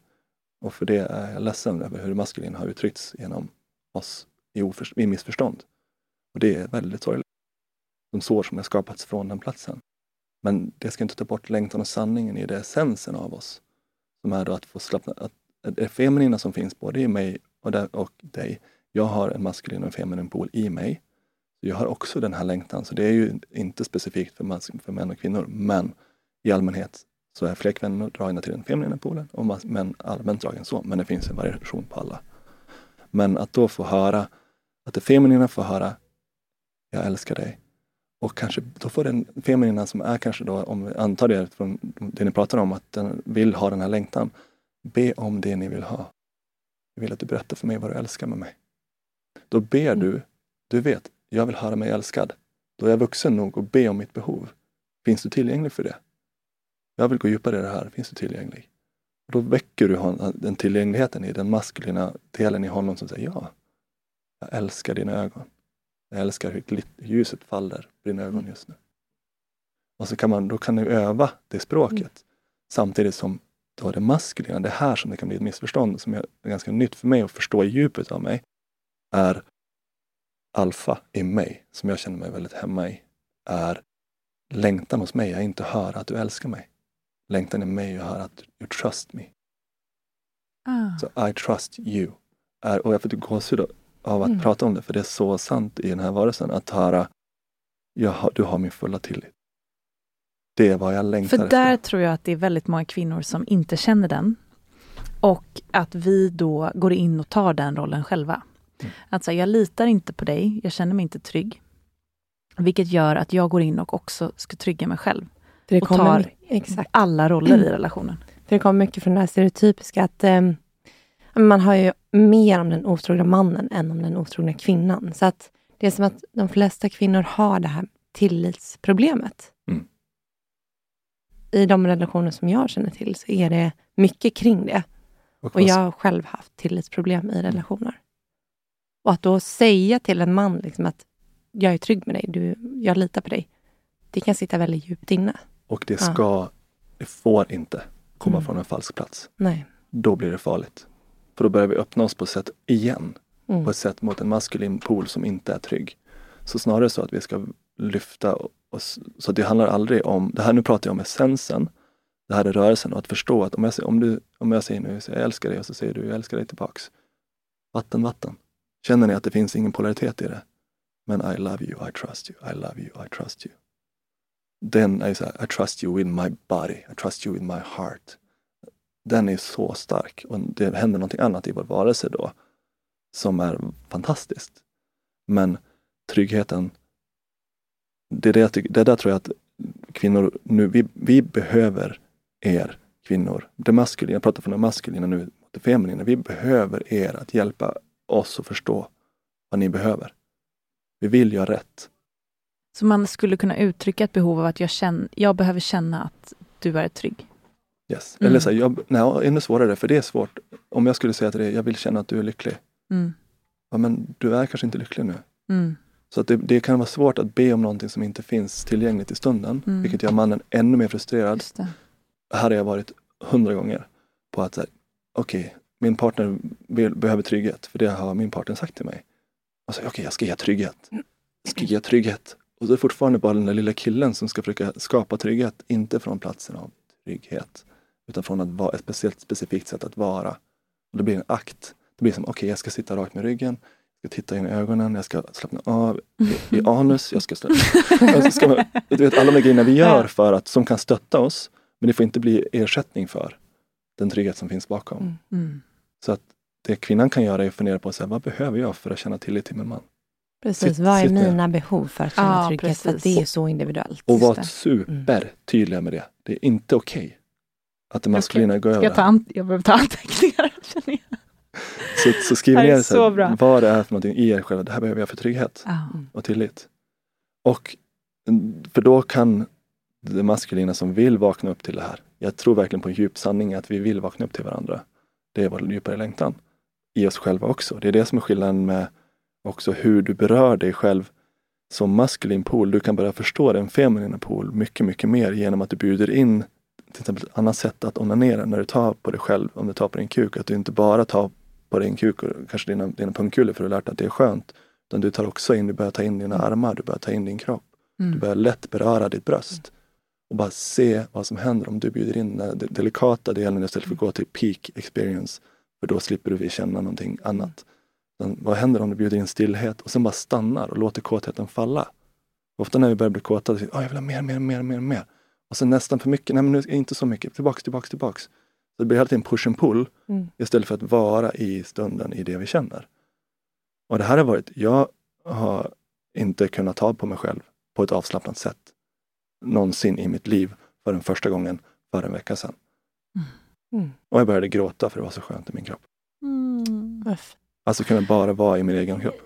Och för det är jag ledsen över hur det maskulina har uttryckts genom oss i, i missförstånd. Och det är väldigt sorgligt. De sår som har skapats från den platsen. Men det ska inte ta bort längtan och sanningen i det essensen av oss. Som är då att få slappna, att det feminina som finns både i mig och, där, och dig. Jag har en maskulin och en feminin pol i mig jag har också den här längtan, så det är ju inte specifikt för, mas- för män och kvinnor, men i allmänhet så är fler kvinnor dragna till den feminina polen och män allmänt dragna så, men det finns en variation på alla. Men att då få höra, att det feminina får höra, jag älskar dig. Och kanske då får den feminina som är kanske då, om vi antar det från det ni pratar om, att den vill ha den här längtan. Be om det ni vill ha. Jag vill att du berättar för mig vad du älskar med mig. Då ber du, du vet, jag vill höra mig älskad. Då är jag vuxen nog att be om mitt behov. Finns du tillgänglig för det? Jag vill gå djupare i det här, finns du tillgänglig? Och då väcker du den tillgängligheten i den maskulina delen i honom som säger ja, jag älskar dina ögon. Jag älskar hur ljuset faller på dina ögon just nu. Och så kan man, då kan du öva det språket mm. samtidigt som du har det maskulina. Det här som det kan bli ett missförstånd som är ganska nytt för mig att förstå i djupet av mig är alfa i mig, som jag känner mig väldigt hemma i, är längtan hos mig är inte att höra att du älskar mig. Längtan i mig är att höra att you trust me. Ah. Så I trust you. Är, och jag får gåshud av att mm. prata om det, för det är så sant i den här varelsen. Att höra, jag du har min fulla tillit. Det är vad jag längtar För där efter. tror jag att det är väldigt många kvinnor som inte känner den. Och att vi då går in och tar den rollen själva. Mm. Att säga, jag litar inte på dig, jag känner mig inte trygg. Vilket gör att jag går in och också ska trygga mig själv. Det och tar exakt. alla roller i relationen. För det kommer mycket från det här stereotypiska att eh, man har ju mer om den otrogna mannen än om den otrogna kvinnan. Så att det är som att de flesta kvinnor har det här tillitsproblemet. Mm. I de relationer som jag känner till så är det mycket kring det. Och, och jag har själv haft tillitsproblem i relationer. Och att då säga till en man liksom att jag är trygg med dig, du, jag litar på dig. Det kan sitta väldigt djupt inne. Och det ska, ja. det får inte komma mm. från en falsk plats. Nej. Då blir det farligt. För då börjar vi öppna oss på ett sätt igen. Mm. På ett sätt mot en maskulin pool som inte är trygg. Så snarare så att vi ska lyfta oss. Så det handlar aldrig om, det här nu pratar jag om essensen. Det här är rörelsen och att förstå att om jag, om du, om jag säger nu, jag älskar dig och så säger du, jag älskar dig tillbaks. Vatten, vatten. Känner ni att det finns ingen polaritet i det? Men I love you, I trust you, I love you, I trust you. Den är så här, I trust you with my body, I trust you with my heart. Den är så stark och det händer någonting annat i vår varelse då som är fantastiskt. Men tryggheten, det, är det, jag tycker, det där tror jag att kvinnor nu, vi, vi behöver er kvinnor. Det maskulina, jag pratar från det maskulina nu mot det feminina. Vi behöver er att hjälpa oss att förstå vad ni behöver. Vi vill göra rätt. Så man skulle kunna uttrycka ett behov av att jag, känner, jag behöver känna att du är trygg? Yes. Mm. Eller så här, jag, nej, ännu svårare, för det är svårt. Om jag skulle säga till dig, jag vill känna att du är lycklig. Mm. Ja, men du är kanske inte lycklig nu. Mm. Så att det, det, kan vara svårt att be om någonting som inte finns tillgängligt i stunden, mm. vilket gör mannen ännu mer frustrerad. Här har jag varit hundra gånger på att okej, okay, min partner vill, behöver trygghet, för det har min partner sagt till mig. Och så, okej, okay, jag ska ge trygghet. Jag ska ge trygghet. Och så är det fortfarande bara den där lilla killen som ska försöka skapa trygghet, inte från platsen av trygghet, utan från att vara ett speciellt specifikt sätt att vara. Och det blir en akt. Det blir som, okej, okay, jag ska sitta rakt med ryggen, jag ska titta in i ögonen, jag ska slappna av i, i anus, jag ska, jag ska Du vet alla de grejerna vi gör för att, som kan stötta oss, men det får inte bli ersättning för den trygghet som finns bakom. Mm. Mm. Så att det kvinnan kan göra är att fundera på så här, vad behöver jag för att känna tillit till min man? Precis, sitt, vad är mina behov för att känna ja, trygghet? För det är så individuellt. Och vara supertydliga med det. Det är inte okej okay att det maskulina okay. går över. Jag, ta jag behöver ta anteckningar, känner jag. Så, så skriv ner så här, vad det är för någonting i er själva. Det här behöver jag för trygghet mm. och tillit. Och för då kan det maskulina som vill vakna upp till det här. Jag tror verkligen på en djup sanning att vi vill vakna upp till varandra. Det är vår djupare längtan. I oss själva också. Det är det som är skillnaden med också hur du berör dig själv som maskulin pool. Du kan börja förstå den feminina pool mycket, mycket mer genom att du bjuder in till exempel ett annat sätt att onanera när du tar på dig själv, om du tar på din kuk. Att du inte bara tar på din kuk och kanske dina, dina pungkulor för att du lärt dig att det är skönt. Utan du tar också in, du börjar ta in dina armar, du börjar ta in din kropp. Mm. Du börjar lätt beröra ditt bröst. Och bara se vad som händer om du bjuder in den delikata delen istället för att gå till peak experience. För då slipper du känna någonting annat. Men vad händer om du bjuder in stillhet och sen bara stannar och låter kåtheten falla? Ofta när vi börjar bli kåta, så, oh, jag vill ha mer, mer, mer, mer, mer. Och sen nästan för mycket, nej men nu inte så mycket, tillbaks, tillbaks, tillbaks. Så det blir hela tiden push and pull mm. istället för att vara i stunden i det vi känner. Och det här har varit, jag har inte kunnat ta på mig själv på ett avslappnat sätt någonsin i mitt liv förrän första gången för en vecka sedan. Mm. Och jag började gråta för det var så skönt i min kropp. Mm. Alltså kunna bara vara i min egen kropp.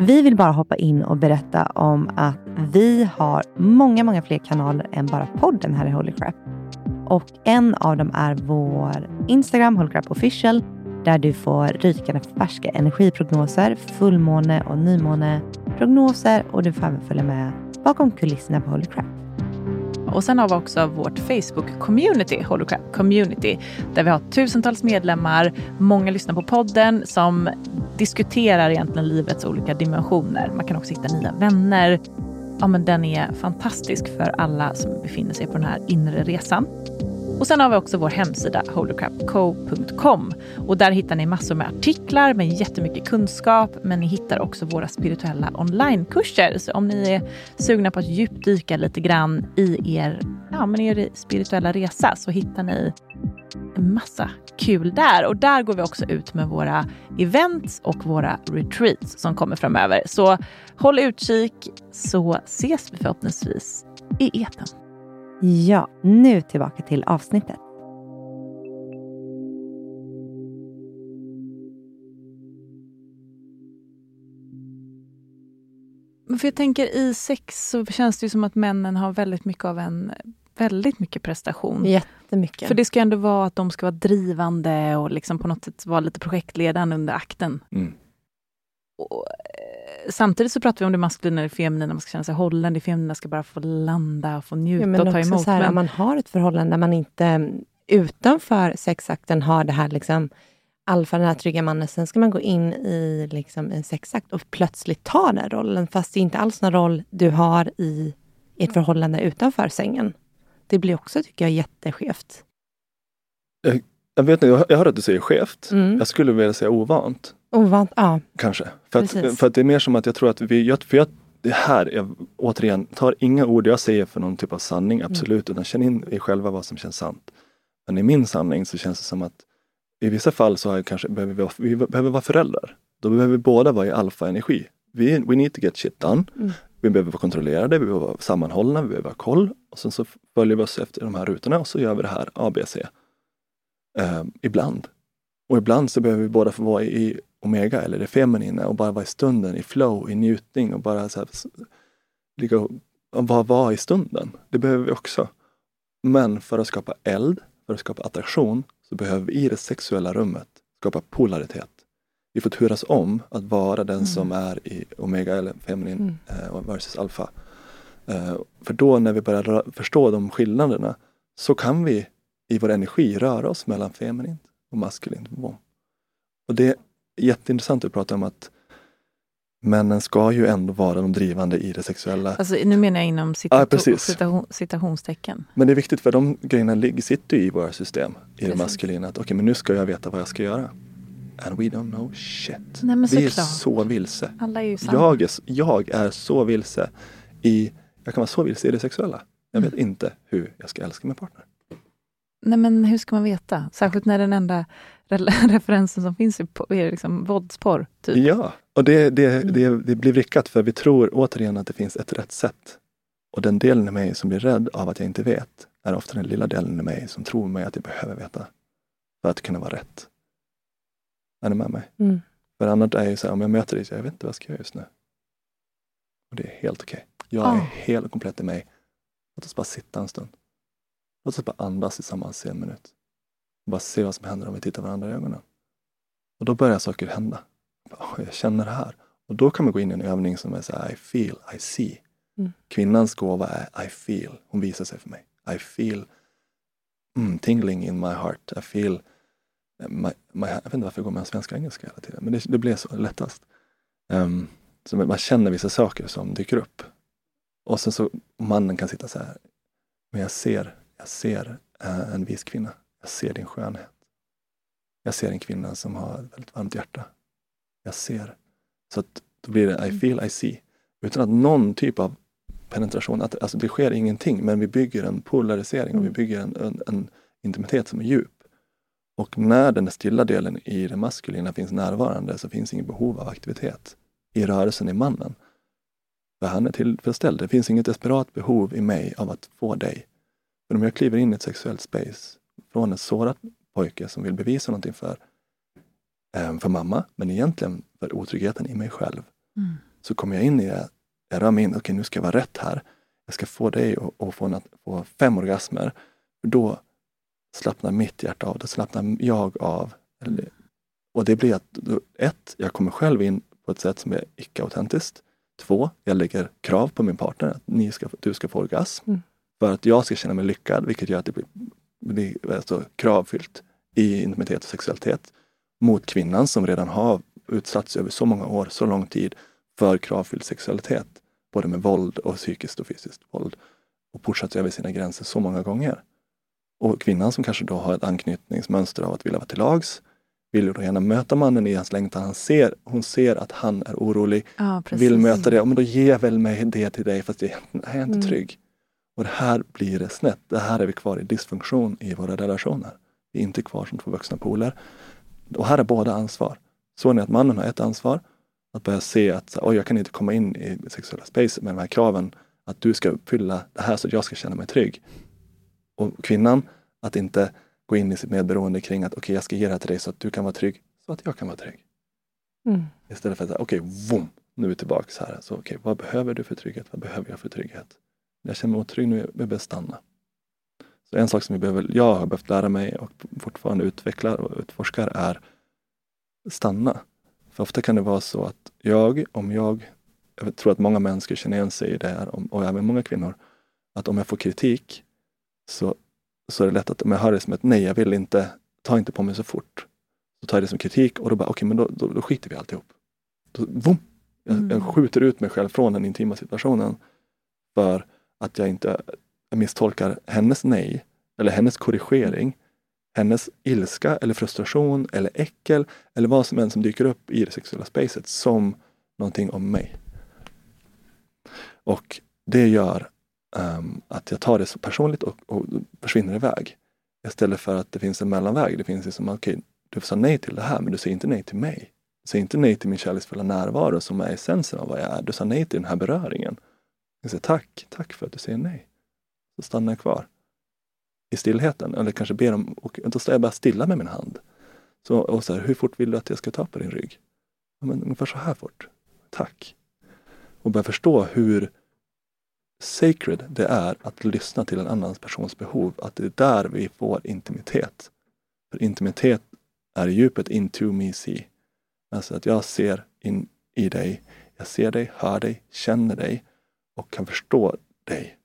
Vi vill bara hoppa in och berätta om att vi har många, många fler kanaler än bara podden här i Holy Crap. Och en av dem är vår Instagram, Holy Crap Official, där du får rykande färska energiprognoser, fullmåne och nymåneprognoser och du får även följa med bakom kulisserna på Holy Crap. Och sen har vi också vårt Facebook-community, Holy Crap Community, där vi har tusentals medlemmar. Många lyssnar på podden som diskuterar egentligen livets olika dimensioner. Man kan också hitta nya vänner. Ja, men den är fantastisk för alla som befinner sig på den här inre resan. Och sen har vi också vår hemsida holocrapco.com och där hittar ni massor med artiklar med jättemycket kunskap men ni hittar också våra spirituella onlinekurser. Så om ni är sugna på att djupdyka lite grann i er, ja, men er spirituella resa så hittar ni en massa kul där. Och där går vi också ut med våra events och våra retreats som kommer framöver. Så håll utkik så ses vi förhoppningsvis i eten. Ja, nu tillbaka till avsnittet. För jag tänker i sex så känns det ju som att männen har väldigt mycket av en väldigt mycket prestation. Jättemycket. För det ska ändå vara att de ska vara drivande och liksom på något sätt vara lite projektledaren under akten. Mm. Och, samtidigt så pratar vi om det maskulina och det feminina, man ska känna sig hållen, det feminina ska bara få landa, få njuta Ja, men och ta emot. Så här, men- Om man har ett förhållande där man inte mm, utanför sexakten har det här liksom alfa, den här trygga mannen, sen ska man gå in i liksom en sexakt och plötsligt ta den rollen, fast det är inte alls någon roll du har i ett förhållande utanför sängen. Det blir också, tycker jag, jätteskevt. Jag, vet inte, jag jag hör att du säger skevt. Mm. Jag skulle vilja säga ovant. Ovant, ja. Kanske. För att, för att det är mer som att jag tror att vi, jag, för jag, det här, jag återigen, tar inga ord jag säger för någon typ av sanning, Mm. absolut, utan känn in i själva vad som känns sant. Men i min sanning så känns det som att i vissa fall så har jag kanske, behöver vi, vara- vi behöver vara föräldrar. Då behöver vi båda vara i alfa-energi. We, we need to get shit done. Mm. Vi behöver vara kontrollerade, vi behöver vara sammanhållna, vi behöver ha koll. Och sen så följer vi oss efter de här rutorna och så gör vi det här ABC. Eh, ibland. Och ibland så behöver vi båda få vara i omega eller det feminina och bara vara i stunden, i flow, i njutning och bara så här, ligga och bara vara i stunden. Det behöver vi också. Men för att skapa eld, för att skapa attraktion, så behöver vi i det sexuella rummet skapa polaritet. Vi får turas om att vara den som är i omega eller feminin Mm. eh, versus alfa. Eh, för då när vi börjar förstå de skillnaderna så kan vi i vår energi röra oss mellan feminint och maskulint. Och det jätteintressant att prata om att männen ska ju ändå vara de drivande i det sexuella. Alltså, nu menar jag inom citation, citationstecken. Men det är viktigt för de grejerna ligger, sitter i våra system, i det Precis. maskulina. Att okej, men nu ska jag veta vad jag ska göra. And we don't know shit. Nej, vi är så vilse. Alla är ju samma. Jag är, jag är så vilse i, jag kan vara så vilse i det sexuella. Jag vet Mm. inte hur jag ska älska min partner. Nej, men hur ska man veta? Särskilt när den enda referensen som finns är, liksom våldsporr. Typ. Ja, och det, det, Mm. det, det blir vrickat för vi tror återigen att det finns ett rätt sätt. Och den delen i mig som blir rädd av att jag inte vet är ofta den lilla delen i mig som tror mig att jag behöver veta för att kunna vara rätt. Är ni med mig? Mm. För annars är det så här, om jag möter dig, så jag vet inte vad jag ska göra just nu. Och det är helt okej. Jag är Ah. helt och komplett i mig. Låt oss bara sitta en stund. Låt oss bara andas tillsammans i en minut. Bara se vad som händer om vi tittar varandra i ögonen. Och då börjar saker hända. Bara, "Åh, Jag känner det här. Och då kan man gå in i en övning som är så här, I feel, I see. Mm. Kvinnans gåva är I feel. Hon visar sig för mig. I feel mm, tingling in my heart. I feel my, my, jag vet inte varför jag går med svenska och engelska hela tiden, men det, det blev så lättast. Um, så man känner vissa saker som dyker upp. Och sen så mannen kan sitta så här. Men jag ser, jag ser eh, en vis kvinna. Jag ser din skönhet. Jag ser en kvinna som har ett väldigt varmt hjärta. Jag ser. Så att då blir det I feel, I see. Utan att någon typ av penetration, att, alltså det sker ingenting, men vi bygger en polarisering och vi Mm. bygger en, en, en intimitet som är djup. Och när den stilla delen i det maskulina finns närvarande så finns inget behov av aktivitet i rörelsen i mannen. För han är tillfredsställd. Det finns inget desperat behov i mig av att få dig. För om jag kliver in i ett sexuellt space från en sårad pojke som vill bevisa någonting för, eh, för mamma, men egentligen för otryggheten i mig själv. Mm. Så kommer jag in i det, jag rör mig in, okej okay, nu ska jag vara rätt här. Jag ska få dig att få, få fem orgasmer. Då slappnar mitt hjärta av, då slappnar jag av. Och det blir att, ett, jag kommer själv in på ett sätt som är icke-autentiskt. Två, jag lägger krav på min partner att ni ska, du ska få orgasm. Mm. För att jag ska känna mig lyckad, vilket gör att det blir, blir alltså kravfyllt i intimitet och sexualitet mot kvinnan som redan har utsatts över så många år, så lång tid för kravfylld sexualitet. Både med våld och psykiskt och fysiskt våld. Och pushat över sina gränser så många gånger. Och kvinnan som kanske då har ett anknytningsmönster av att vilja vara till lags, vill då gärna möta mannen i hans längtan. Han ser, hon ser att han är orolig, ja, vill möta det. Men då ger väl mig det till dig fast det är inte mm. trygg. Och det här blir det snett. Det här är vi kvar i dysfunktion i våra relationer. Vi är inte kvar som två vuxna poler. Och här är båda ansvar. Såg ni att mannen har ett ansvar? Att börja se att oj, jag kan inte komma in i sexuella space med de här kraven. Att du ska uppfylla det här så att jag ska känna mig trygg. Och kvinnan, att inte gå in i sitt medberoende kring att okej, okay, jag ska ge det här till dig så att du kan vara trygg, så att jag kan vara trygg. Mm. Istället för att okej, okay, nu är vi tillbaks här. Så, okay, vad behöver du för trygghet? Vad behöver jag för trygghet? Jag känner mig otrygg nu, jag behöver stanna. Så en sak som vi behöver, jag har behövt lära mig och fortfarande utvecklar och utforskar är stanna. För ofta kan det vara så att jag, om jag, jag tror att många män skulle känna igen sig i det här, och även många kvinnor, att om jag får kritik så, så är det lätt att om jag hör det som ett nej, jag vill inte, ta inte på mig så fort. Så tar jag det som kritik och då bara, okej, okay, men då, då, då, skiter vi alltihop. Då, boom, jag, mm. jag skjuter ut mig själv från den intima situationen för att jag inte misstolkar hennes nej eller hennes korrigering, hennes ilska eller frustration eller äckel eller vad som än som dyker upp i det sexuella spacet som någonting om mig. Och det gör um, att jag tar det så personligt och, och försvinner iväg. Istället för att det finns en mellanväg. Det finns liksom, okej, okay, du sa nej till det här, men du säger inte nej till mig. Du säger inte nej till min kärleksfulla närvaro som är essensen av vad jag är. Du sa nej till den här beröringen. Jag säger tack, tack för att du säger nej. Så stannar jag kvar i stillheten. Eller kanske ber om, och då står jag bara stilla med min hand. Så, och så här, hur fort vill du att jag ska ta på din rygg? Ja, men ungefär så här fort. Tack. Och börja förstå hur sacred det är att lyssna till en annan persons behov. Att det är där vi får intimitet. För intimitet är djupet into me see. Alltså att jag ser in i dig. Jag ser dig, hör dig, känner dig och kan förstå dig.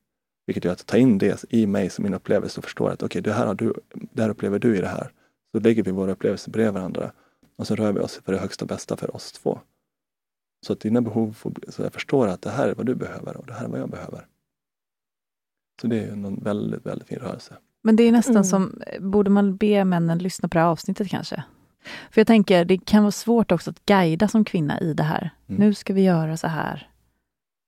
Vilket gör att ta in det i mig som min upplevelse och förstå att okej, okay, det, här det här upplever du i det här. Så lägger vi våra upplevelser bredvid varandra och så rör vi oss för det högsta bästa för oss två. Så att dina behov får, så jag förstår att det här är vad du behöver och det här är vad jag behöver. Så det är en väldigt, väldigt fin rörelse. Men det är nästan mm. som, borde man be männen lyssna på det här avsnittet kanske? För jag tänker, det kan vara svårt också att guida som kvinna i det här. Mm. Nu ska vi göra så här.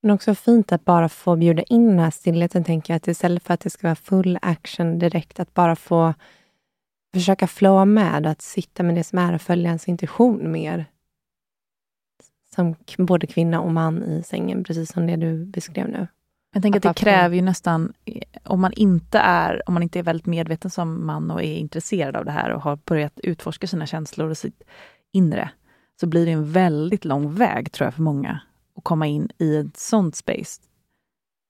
Men också fint att bara få bjuda in den här stillheten, tänker jag. Att istället för att det ska vara full action direkt, att bara få försöka flowa med, att sitta med det som är och följa ens intuition mer. Som både kvinna och man i sängen, precis som det du beskrev nu. Jag tänker att, att det kräver ju nästan, om man inte är om man inte är väldigt medveten som man och är intresserad av det här och har börjat utforska sina känslor och sitt inre, så blir det en väldigt lång väg tror jag för många att komma in i ett sånt space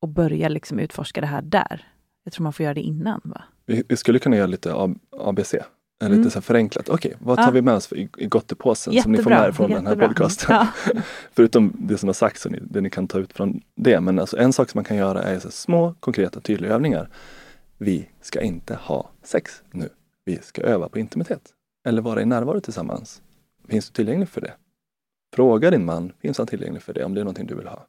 och börja liksom utforska det här där. Jag tror man får göra det innan. Va? Vi, vi skulle kunna göra lite ABC, mm. lite så förenklat. Okej, okay, vad tar ja. vi med oss i, i gottepåsen som ni får med er från jättebra. den här podcasten? Ja. Förutom det som har sagts och det ni kan ta ut från det. Men alltså en sak som man kan göra är små, konkreta, tydliga övningar. Vi ska inte ha sex nu. Vi ska öva på intimitet. Eller vara i närvaro tillsammans. Finns du tillgänglig för det? Fråga din man, finns han tillgänglig för det om det är någonting du vill ha?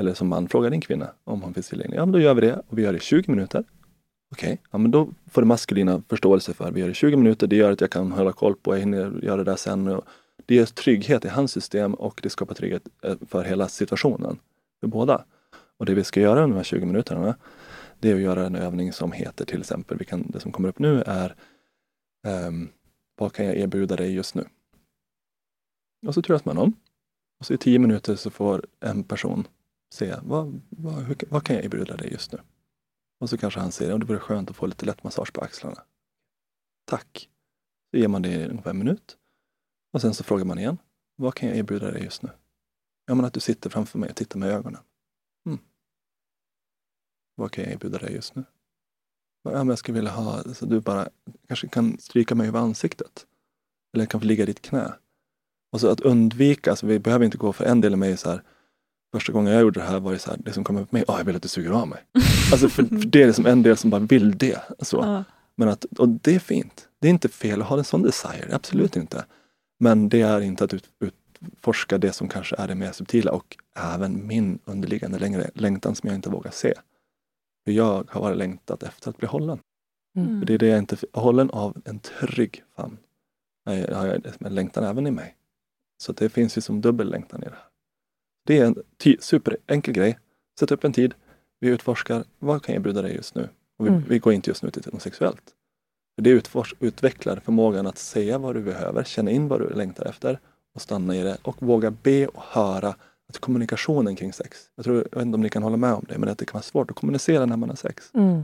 Eller som man, fråga din kvinna om han finns tillgänglig. Ja, men då gör vi det och vi gör det i 20 minuter. Okej, okay. ja, men då får det maskulina förståelse för vi gör det i 20 minuter. Det gör att jag kan hålla koll på, jag hinner göra det där sen. Och det ger trygghet i hans system och det skapar trygghet eh, för hela situationen. För båda. Och det vi ska göra under de här 20 minuterna, det är att göra en övning som heter till exempel, vi kan, det som kommer upp nu är Um, vad kan jag erbjuda dig just nu? Och så turas man om. Och så i tio minuter så får en person se, vad, vad, hur, vad kan jag erbjuda dig just nu? Och så kanske han säger, det vore skönt att få lite lätt massage på axlarna. Tack. Så ger man det i ungefär en minut. Och sen så frågar man igen, vad kan jag erbjuda dig just nu? Ja, men att du sitter framför mig och tittar mig i ögonen. Mm. Vad kan jag erbjuda dig just nu? Ja, men jag skulle vilja ha, så du bara kanske kan stryka mig över ansiktet. Eller jag kan få ligga i ditt knä. Och så att undvika, alltså vi behöver inte gå för en del av mig så här, Första gången jag gjorde det här var det så här, det som kom upp mig, oh, jag vill att du suger av mig. Alltså för, för det är liksom en del som bara vill det. Så. Ja. Men att, och det är fint. Det är inte fel att ha en sån desire, absolut inte. Men det är inte att ut, utforska det som kanske är det mer subtila och även min underliggande längre längtan som jag inte vågar se. För jag har varit längtat efter att bli hållen. Mm. För det är det jag inte, hållen av en trygg famn. Jag jag en längtan även i mig. Så det finns ju som dubbel längtan i det här. Det är en superenkel grej. Sätt upp en tid. Vi utforskar, vad kan jag erbjuda dig just nu? Och vi, mm. vi går inte just nu till något sexuellt. Det utfors, utvecklar förmågan att säga vad du behöver, känna in vad du längtar efter och stanna i det och våga be och höra att kommunikationen kring sex. Jag, tror, jag vet inte om ni kan hålla med om det, men att det kan vara svårt att kommunicera när man har sex. Mm.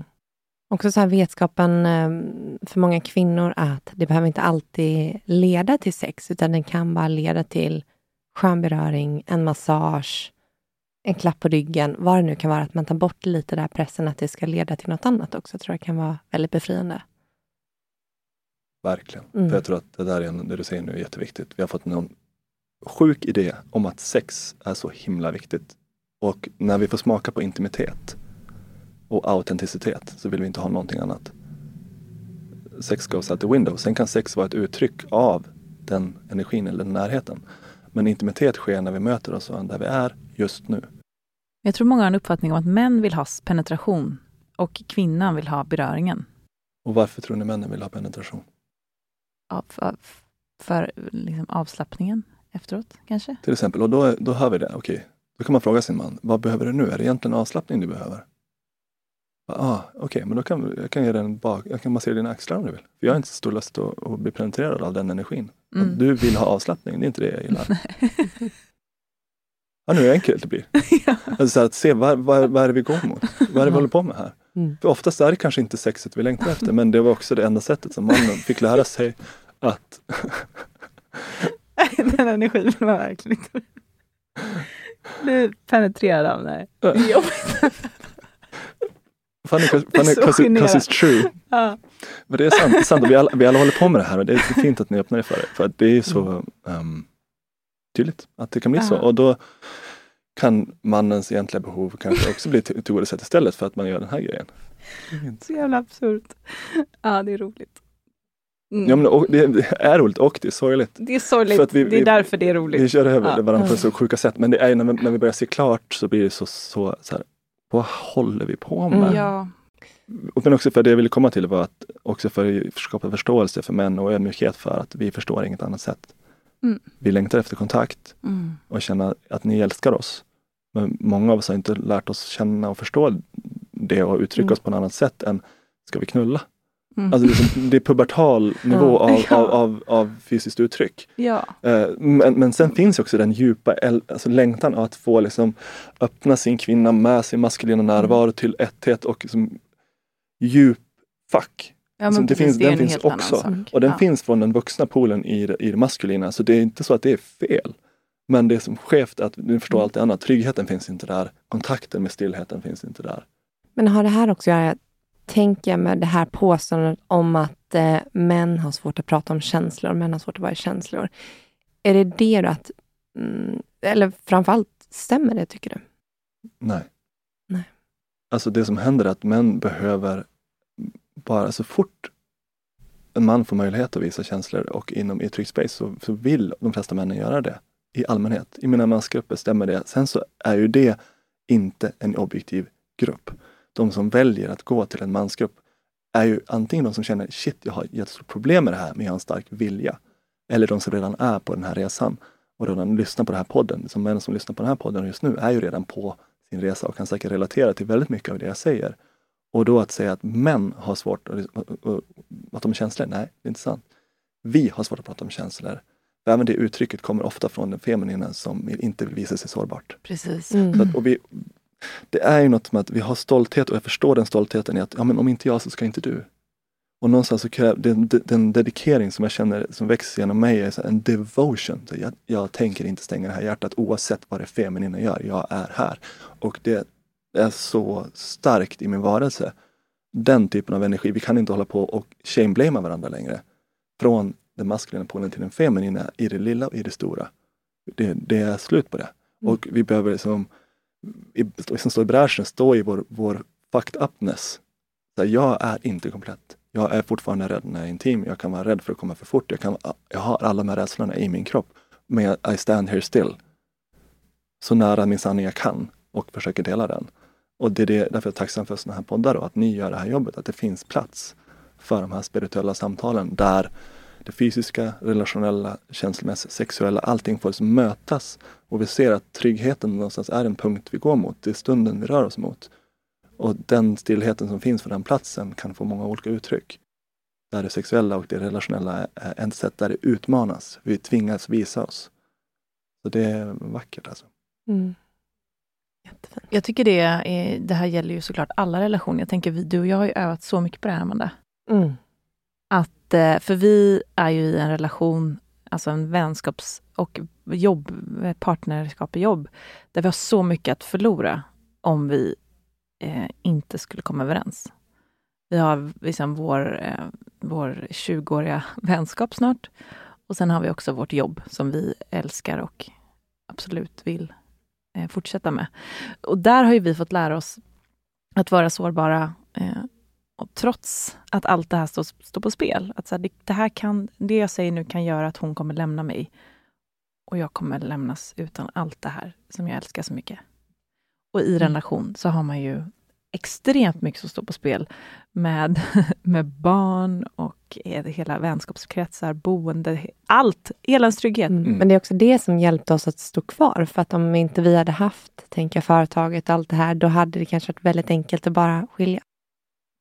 Också så här vetskapen ehm, för många kvinnor att det behöver inte alltid leda till sex, utan det kan bara leda till skön beröring, en massage, en klapp på ryggen, vad det nu kan vara. Att man tar bort lite där pressen att det ska leda till något annat också, tror jag kan vara väldigt befriande. Verkligen. Mm. För jag tror att det där är det du säger nu är jätteviktigt. Vi har fått någon sjuk idé om att sex är så himla viktigt. Och när vi får smaka på intimitet och autenticitet så vill vi inte ha någonting annat. Sex goes out the window. Sen kan sex vara ett uttryck av den energin eller den närheten. Men intimitet sker när vi möter oss där vi är just nu. Jag tror många har en uppfattning om att män vill ha penetration och kvinnan vill ha beröringen. Och varför tror ni männen vill ha penetration? Av, av, för liksom avslappningen efteråt kanske? Till exempel, och då, då hör vi det. Okej, då kan man fråga sin man, vad behöver du nu? Är det egentligen avslappning du behöver? Ah, Okej, okay, men då kan jag kan ge den bak, jag kan massera dina axlar om du vill. För jag har inte så stor lust att, att bli penetrerad av den energin. Mm. Du vill ha avslappning, det är inte det jag gillar. ja, nu är enkelt det blir. ja. alltså, att se vad, vad, vad är det vi går mot? Vad är det vi håller på med här? Mm. För oftast är det kanske inte sexet vi längtar efter, men det var också det enda sättet som mannen fick lära sig att... den energin vill man verkligen inte bli penetrerad av. Nej. Det är jobbigt. Funny because it's true. Ja. Men det är sant, sant vi, alla, vi alla håller på med det här och det är fint att ni öppnar er för det. För det är så um, tydligt att det kan bli ja. så. Och då kan mannens egentliga behov kanske också bli tillgodosett istället för att man gör den här grejen. Så jävla absurt. Ja, det är roligt. Mm. Ja, men, och, det är roligt och det är sorgligt. Det är sorgligt, vi, det är därför det är roligt. Vi kör över ja. varandra på så sjuka sätt. Men det är när, när vi börjar se klart så blir det så, så, så här, vad håller vi på med? Ja. Men också för det jag ville komma till var att också för att skapa förståelse för män och ödmjukhet för att vi förstår inget annat sätt. Mm. Vi längtar efter kontakt mm. och känna att ni älskar oss. Men många av oss har inte lärt oss känna och förstå det och uttrycka mm. oss på något annat sätt än ska vi knulla? Mm. Alltså liksom, det är pubertal nivå av, ja. av, av, av, fysiskt uttryck. Ja. Uh, men, men sen finns också den djupa alltså längtan att få liksom, öppna sin kvinna med sin maskulina mm. närvaro mm. till etthet och liksom, djup fack. Ja, alltså, det finns, den finns också. Och den ja. finns från den vuxna polen i, i det maskulina. Så det är inte så att det är fel. Men det som skevt är att du förstår mm. allt det andra. Tryggheten finns inte där. Kontakten med stillheten finns inte där. Men har det här också att göra tänker jag med det här påståendet om att eh, män har svårt att prata om känslor, män har svårt att vara i känslor. Är det det då att, mm, eller framförallt, stämmer det tycker du? Nej. Nej. Alltså det som händer är att män behöver bara så fort en man får möjlighet att visa känslor och inom i trygg space så, så vill de flesta männen göra det. I allmänhet. I mina mansgrupper stämmer det. Sen så är ju det inte en objektiv grupp de som väljer att gå till en mansgrupp är ju antingen de som känner shit, jag har jättestort problem med det här, men jag har en stark vilja. Eller de som redan är på den här resan och redan lyssnar på den här podden. Som män som lyssnar på den här podden just nu är ju redan på sin resa och kan säkert relatera till väldigt mycket av det jag säger. Och då att säga att män har svårt att, att prata om känslor, nej, det är inte sant. Vi har svårt att prata om känslor. För även det uttrycket kommer ofta från den feminina som inte vill visa sig sårbart. Precis. Mm. Så att, och vi, det är ju något med att vi har stolthet och jag förstår den stoltheten i att ja, men om inte jag så ska inte du. Och någonstans så kräver den, den dedikering som jag känner som växer genom mig är en devotion. Jag, jag tänker inte stänga det här hjärtat oavsett vad det feminina gör. Jag är här. Och det är så starkt i min varelse. Den typen av energi. Vi kan inte hålla på och shame varandra längre. Från den maskulina polen till den feminina i det lilla och i det stora. Det, det är slut på det. Mm. Och vi behöver liksom, i, liksom stå i bräschen, stå i vår, vår fucked upness. Så här, jag är inte komplett. Jag är fortfarande rädd när jag är intim. Jag kan vara rädd för att komma för fort. Jag, kan, jag har alla de här rädslorna i min kropp. Men I stand here still. Så nära min sanning jag kan och försöker dela den. Och det är det, därför jag är tacksam för sådana här poddar och att ni gör det här jobbet. Att det finns plats för de här spirituella samtalen där det fysiska, relationella, känslomässiga, sexuella, allting får liksom mötas. Och vi ser att tryggheten någonstans är en punkt vi går mot. Det är stunden vi rör oss mot. Och den stillheten som finns på den platsen kan få många olika uttryck. Där det sexuella och det relationella är ett sätt där det utmanas. Vi tvingas visa oss. Så det är vackert alltså. Mm. Jättefint. Jag tycker det, är, det här gäller ju såklart alla relationer. Jag tänker, vi, du och jag har ju övat så mycket på det här, Amanda. Mm. Att, eh, för vi är ju i en relation, alltså en vänskaps och jobb, partnerskap i jobb, där vi har så mycket att förlora om vi eh, inte skulle komma överens. Vi har liksom vår, eh, vår 20-åriga vänskap snart. Och sen har vi också vårt jobb som vi älskar och absolut vill eh, fortsätta med. Och där har ju vi fått lära oss att vara sårbara eh, och trots att allt det här står, står på spel. Att så här, det, det, här kan, det jag säger nu kan göra att hon kommer lämna mig. Och jag kommer lämnas utan allt det här som jag älskar så mycket. Och i Mm. relation så har man ju extremt mycket som står på spel med, med barn och hela vänskapskretsar, boende, allt, hela ens trygghet. Mm. Mm. Men det är också det som hjälpte oss att stå kvar. För att om inte vi hade haft, tänka företaget och allt det här, då hade det kanske varit väldigt enkelt att bara skilja.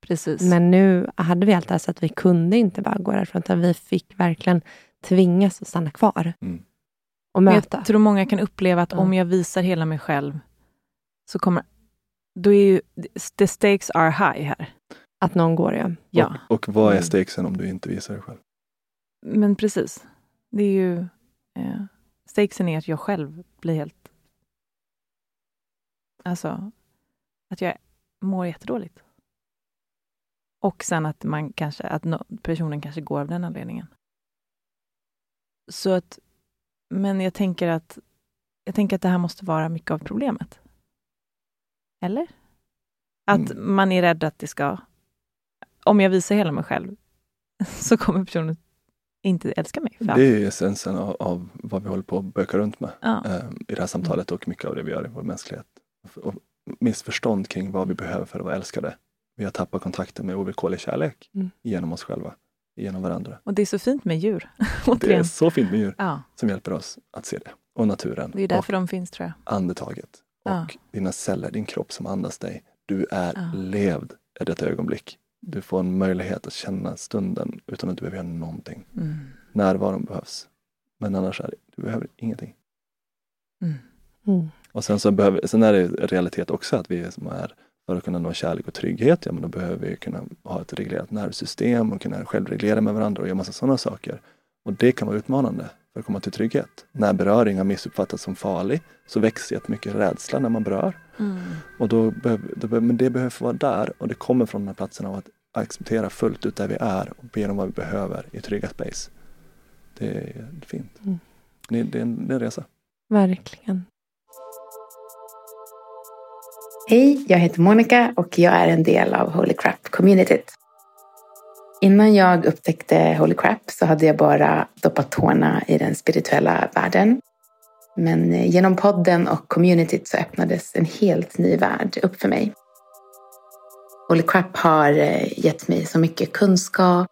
Precis. Men nu hade vi allt det här så att vi kunde inte bara gå därifrån, utan vi fick verkligen tvingas att stanna kvar. Mm. Och Men möta. jag tror många kan uppleva att Ja. om jag visar hela mig själv, så kommer... Då är ju... The stakes are high här. Att någon går, ja. Ja, Och, och vad är Mm. stakesen om du inte visar dig själv? men precis. Det är ju... Eh, stakesen är att jag själv blir helt... Alltså, att jag mår jättedåligt. Och sen att man kanske, att personen kanske går av den anledningen. Så att, men jag tänker att jag tänker att det här måste vara mycket av problemet. Eller? Att Mm. man är rädd att det ska... Om jag visar hela mig själv så kommer personen inte älska mig. För Det är essensen av, av vad vi håller på att böka runt med ja. eh, i det här samtalet och mycket av det vi gör i vår mänsklighet. Och missförstånd kring vad vi behöver för att vara älskade. Vi har tappat kontakten med ovillkorlig kärlek Mm. genom oss själva, genom varandra. Och det är så fint med djur. Det är så fint med djur Ja, som hjälper oss att se det. Och naturen. det är därför de finns tror jag. andetaget. Och Ja. dina celler, din kropp som andas dig. Du är Ja. levd i detta ögonblick. Du får en möjlighet att känna stunden utan att du behöver göra någonting. Mm. Närvaron behövs. Men annars är det, du behöver ingenting. Mm. Mm. Och sen, så behöver, sen är det realitet också att vi som är för att kunna nå kärlek och trygghet, ja men då behöver vi kunna ha ett reglerat nervsystem och kunna självreglera med varandra och göra massa sådana saker. Och det kan vara utmanande för att komma till trygghet. När beröring har missuppfattats som farlig så växer jättemycket rädsla när man berör. Mm. Och då behöver, men det behöver vara där och det kommer från den här platsen av att acceptera fullt ut där vi är och be om vad vi behöver i trygga space. Det är fint. Mm. Det, det, är en, det är en resa. Verkligen. Hej, jag heter Monica och jag är en del av Holy Crap-communityt. Innan jag upptäckte Holy Crap så hade jag bara doppat tårna i den spirituella världen. Men genom podden och communityt så öppnades en helt ny värld upp för mig. Holy Crap har eh, gett mig så mycket kunskap,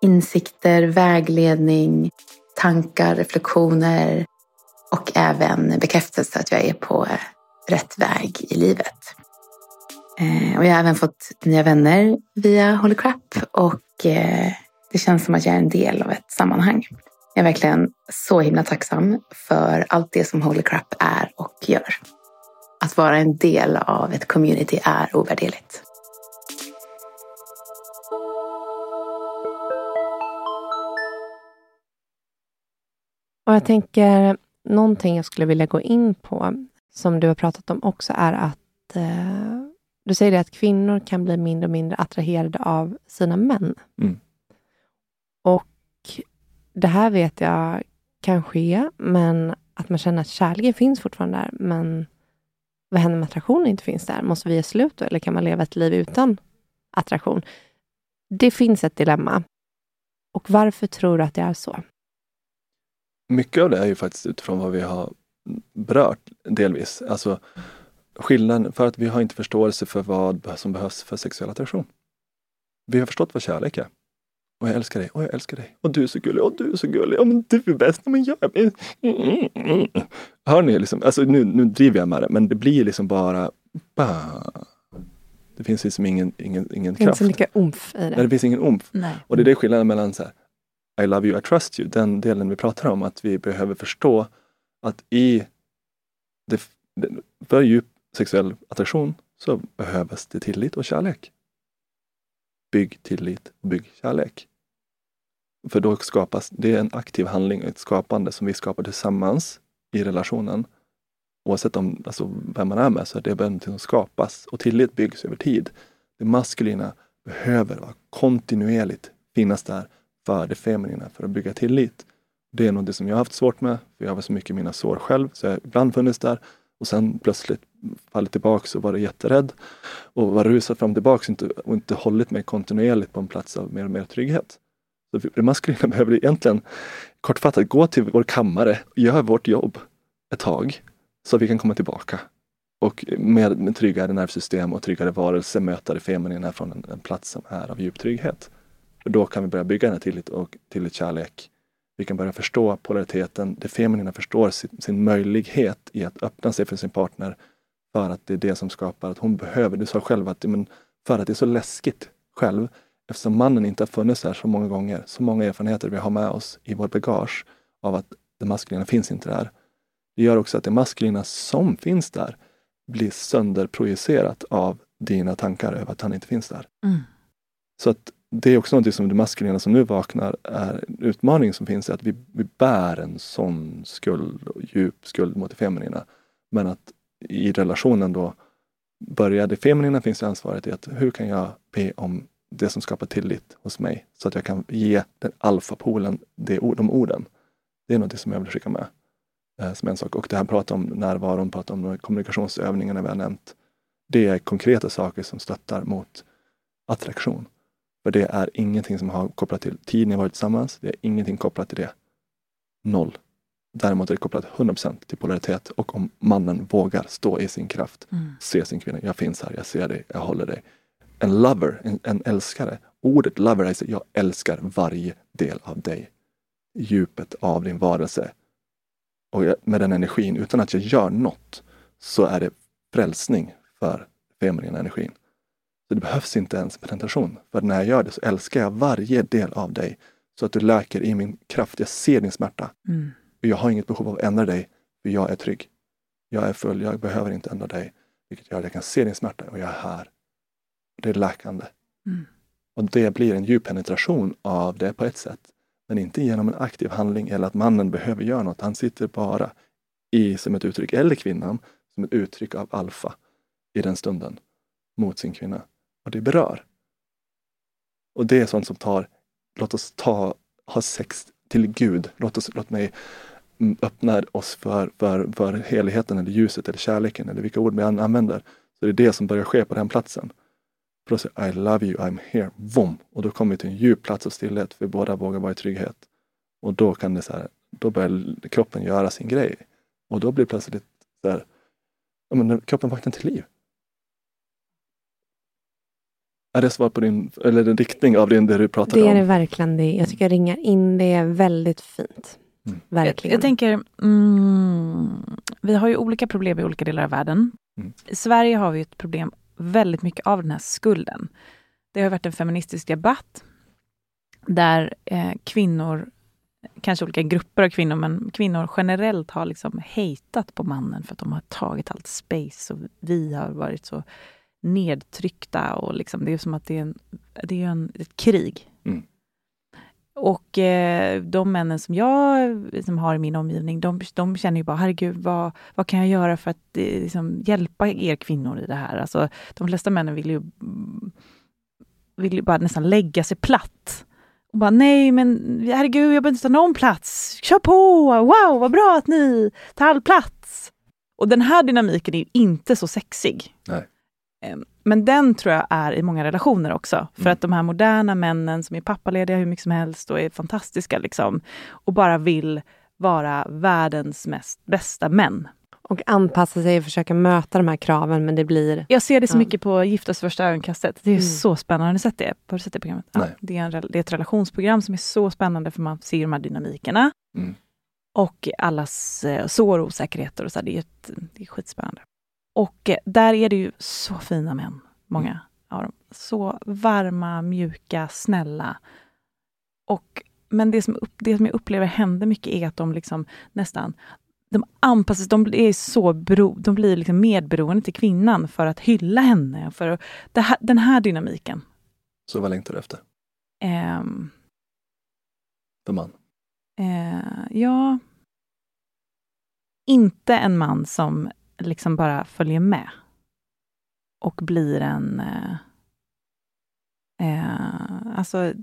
insikter, vägledning, tankar, reflektioner och även bekräftelse att jag är på eh, rätt väg i livet. Eh, och jag har även fått nya vänner via Holy Crap och eh, det känns som att jag är en del av ett sammanhang. Jag är verkligen så himla tacksam för allt det som Holy Crap är och gör. Att vara en del av ett community är ovärderligt. Och jag tänker, någonting jag skulle vilja gå in på, som du har pratat om också, är att eh, du säger det att kvinnor kan bli mindre och mindre attraherade av sina män. Mm. Och det här vet jag kan ske, men att man känner att kärleken finns fortfarande där, men vad händer om attraktionen inte finns där? Måste vi ge slut då, eller kan man leva ett liv utan attraktion? Det finns ett dilemma. Och varför tror du att det är så? Mycket av det är ju faktiskt utifrån vad vi har berört delvis. Alltså skillnaden, för att vi har inte förståelse för vad som behövs för sexuell attraktion. Vi har förstått vad kärlek är. Och jag älskar dig, och jag älskar dig. Och du är så gullig, och du är så gullig. Men du är bäst. Men jag är... Hör ni? Liksom, alltså, nu, nu driver jag med det, men det blir liksom bara... Bah. Det finns liksom ingen, ingen, ingen Det finns kraft. så mycket omf i Nej, det. det finns ingen omf. Nej. Och det är det skillnaden mellan så här, I love you, I trust you, den delen vi pratar om, att vi behöver förstå att i det, för djup sexuell attraktion så behövs det tillit och kärlek. Bygg tillit och bygg kärlek. För då skapas, det är en aktiv handling, ett skapande som vi skapar tillsammans i relationen. Oavsett om, alltså, vem man är med så är det någonting som skapas och tillit byggs över tid. Det maskulina behöver vara kontinuerligt finnas där för det feminina för att bygga tillit. Det är nog det som jag har haft svårt med, för jag har så mycket i mina sår själv, så jag har ibland funnits där och sen plötsligt fallit tillbaks och varit jätterädd och var rusat fram och tillbaks och inte, och inte hållit mig kontinuerligt på en plats av mer och mer trygghet. Så det maskulina behöver egentligen kortfattat gå till vår kammare och göra vårt jobb ett tag så att vi kan komma tillbaka och med, med tryggare nervsystem och tryggare varelse möta det feminina från en, en plats som är av djup trygghet. För då kan vi börja bygga den här tillit och tillit kärlek. Vi kan börja förstå polariteten. Det feminina förstår sin, sin möjlighet i att öppna sig för sin partner för att det är det som skapar att hon behöver, du sa själv att men för att det är så läskigt själv eftersom mannen inte har funnits där så många gånger, så många erfarenheter vi har med oss i vårt bagage av att det maskulina finns inte där. Det gör också att det maskulina som finns där blir sönderprojicerat av dina tankar över att han inte finns där. Mm. Så att det är också något som det maskulina som nu vaknar är en utmaning som finns, att vi, vi bär en sån skuld, och djup skuld mot det feminina. Men att i relationen då börja... det feminina finns det ansvaret i att hur kan jag be om det som skapar tillit hos mig så att jag kan ge den alfapolen det, de orden. Det är något som jag vill skicka med. Eh, som en sak. Och det här pratar om närvaron, pratar om de här kommunikationsövningarna vi har nämnt. Det är konkreta saker som stöttar mot attraktion. För det är ingenting som har kopplat till tid ni varit tillsammans. Det är ingenting kopplat till det. Noll. Däremot är det kopplat 100% till polaritet och om mannen vågar stå i sin kraft, Mm. se sin kvinna. Jag finns här, jag ser dig, jag håller dig. En lover, en, en älskare. Ordet lover är att jag älskar varje del av dig. Djupet av din varelse. Och jag, med den energin, utan att jag gör något, så är det frälsning för feminina energin. Så det behövs inte ens penetration. För när jag gör det så älskar jag varje del av dig. Så att du läker i min kraft. Jag ser din smärta. Mm. Och jag har inget behov av att ändra dig, för jag är trygg. Jag är full, jag behöver inte ändra dig. Vilket gör att jag kan se din smärta och jag är här. Det är läkande. Mm. Och det blir en djup penetration av det på ett sätt. Men inte genom en aktiv handling eller att mannen behöver göra något. Han sitter bara i som ett uttryck, eller kvinnan, som ett uttryck av alfa i den stunden mot sin kvinna. Och det berör. Och det är sånt som tar, låt oss ta, ha sex till Gud. Låt, oss, låt mig mm, öppna oss för, för, för heligheten eller ljuset eller kärleken eller vilka ord vi än använder. Så det är det som börjar ske på den platsen. För då säger I love you, I'm here, vom! Och då kommer vi till en djup plats av stillhet, för båda vågar vara i trygghet. Och då kan det så här, då börjar kroppen göra sin grej. Och då blir det plötsligt så här, ja, men kroppen vaknar till liv. Är det svar på din, eller en riktning av din, det du pratade Det är om? det verkligen. Det. Jag tycker jag ringar in det väldigt fint. Mm. Jag, Verkligen. jag tänker, mm, vi har ju olika problem i olika delar av världen. Mm. I Sverige har vi ett problem väldigt mycket av den här skulden. Det har varit en feministisk debatt där eh, kvinnor, kanske olika grupper av kvinnor, men kvinnor generellt har liksom hejtat på mannen för att de har tagit allt space och vi har varit så nedtryckta och liksom, det är som att det är, en, det är en, ett krig. Mm. Och eh, de männen som jag som har i min omgivning, de, de känner ju bara, herregud, vad, vad kan jag göra för att eh, liksom, hjälpa er kvinnor i det här? Alltså, de flesta männen vill ju, vill ju bara nästan lägga sig platt. Och bara, nej men herregud, jag behöver inte ta någon plats. Kör på! Wow, vad bra att ni tar all plats! Och den här dynamiken är inte så sexig. Nej. Ehm, Men den tror jag är i många relationer också. För Mm. att de här moderna männen som är pappalediga hur mycket som helst och är fantastiska liksom. Och bara vill vara världens mest bästa män. Och anpassa sig och försöka möta de här kraven, men det blir... Jag ser det så Ja. mycket på Giftas första ögonkastet. Det är Mm. så spännande. Har ni sett det? Har du sett det programmet? Ja, det, är en, det är ett relationsprogram som är så spännande för man ser de här dynamikerna. Mm. Och allas eh, sår och osäkerheter. Och så här, det, är ett, det är skitspännande. Och eh, där är det ju så fina män, många av dem. Så varma, mjuka, snälla. Och, men det som, det som jag upplever händer mycket är att de liksom nästan de anpassas, de är så bero, de blir liksom medberoende till kvinnan för att hylla henne. För här, den här dynamiken. Så vad längtar du efter? ehm, För man? Eh, ja. Inte en man som liksom bara följer med. Och blir en... Eh, eh, alltså...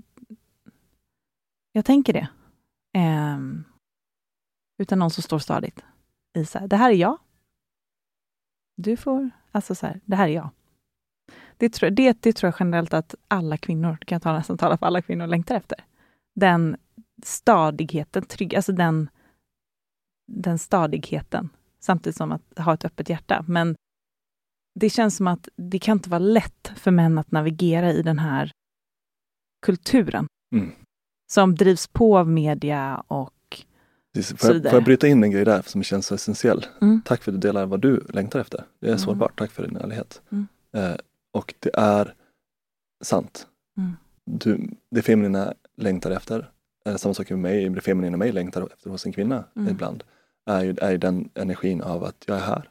Jag tänker det. Eh, utan någon som står stadigt. I så här, det här är jag. Du får... Alltså så här, det här är jag. Det tror, det, det tror jag generellt att alla kvinnor, kan jag ta, nästan tala för alla kvinnor, längtar efter. Den stadigheten, trygg, alltså den, den stadigheten, samtidigt som att ha ett öppet hjärta. Men det känns som att det kan inte vara lätt för män att navigera i den här kulturen. Mm. Som drivs på av media och Precis. Får, jag, får jag bryta in en grej där som känns så essentiell? Mm. Tack för att du delar vad du längtar efter. Det är Mm. sårbart. Tack för din ärlighet. Mm. Eh, och det är sant. Mm. Du, det feminina längtar efter, eh, samma sak med mig, det feminina mig längtar efter hos en kvinna Mm. ibland, är ju, är ju den energin av att jag är här.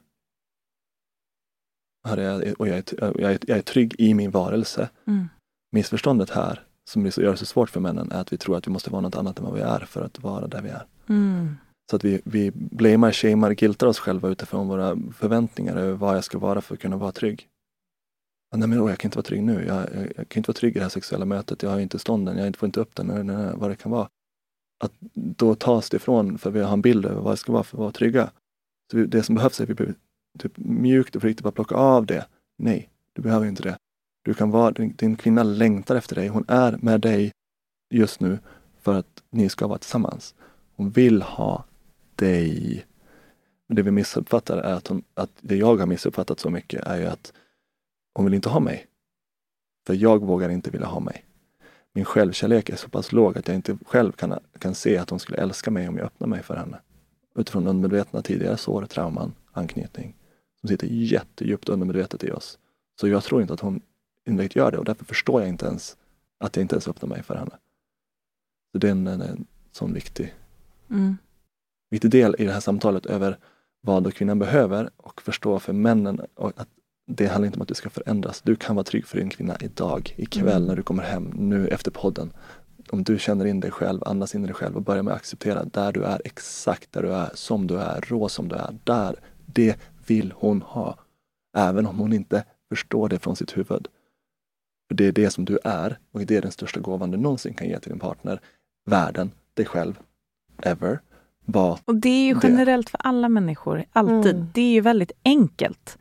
här är jag, och jag är, jag, är, jag är trygg i min varelse. Mm. Missförståndet här, som gör det så svårt för männen, är att vi tror att vi måste vara något annat än vad vi är för att vara där vi är. Mm. Så att vi, vi blamear, shamear, guiltar oss själva utifrån våra förväntningar över vad jag ska vara för att kunna vara trygg. Nej men åh, jag kan inte vara trygg nu. Jag, jag, jag kan inte vara trygg i det här sexuella mötet. Jag har inte stånden, jag får inte upp den, nej, nej, nej, vad det kan vara. Att då tas det ifrån för vi har en bild över vad det ska vara för att vara trygga. Så det som behövs är att vi blir typ mjukt och försiktigt bara plocka av det. Nej, du behöver inte det. Du kan vara, din, din kvinna längtar efter dig. Hon är med dig just nu för att ni ska vara tillsammans. Hon vill ha dig. Men det vi missuppfattar är att, hon, att det jag har missuppfattat så mycket är ju att hon vill inte ha mig. För jag vågar inte vilja ha mig. Min självkärlek är så pass låg att jag inte själv kan, kan se att hon skulle älska mig om jag öppnar mig för henne. Utifrån undermedvetna tidigare sår, trauman, anknytning som sitter jättedjupt undermedvetet i oss. Så jag tror inte att hon indirekt gör det och därför förstår jag inte ens att jag inte ens öppnar mig för henne. Så det är en, en, en sån viktig Mm. viktig del i det här samtalet över vad då kvinnan behöver och förstå för männen och att det handlar inte om att du ska förändras. Du kan vara trygg för din kvinna idag, ikväll Mm. när du kommer hem, nu efter podden. Om du känner in dig själv, andas in i dig själv och börjar med att acceptera där du är, exakt där du är, som du är, rå som du är, där. Det vill hon ha. Även om hon inte förstår det från sitt huvud. För det är det som du är och det är den största gåvan du någonsin kan ge till din partner. Världen, dig själv, ever. Var Och det är ju Det. generellt för alla människor, alltid. Mm. Det är ju väldigt enkelt.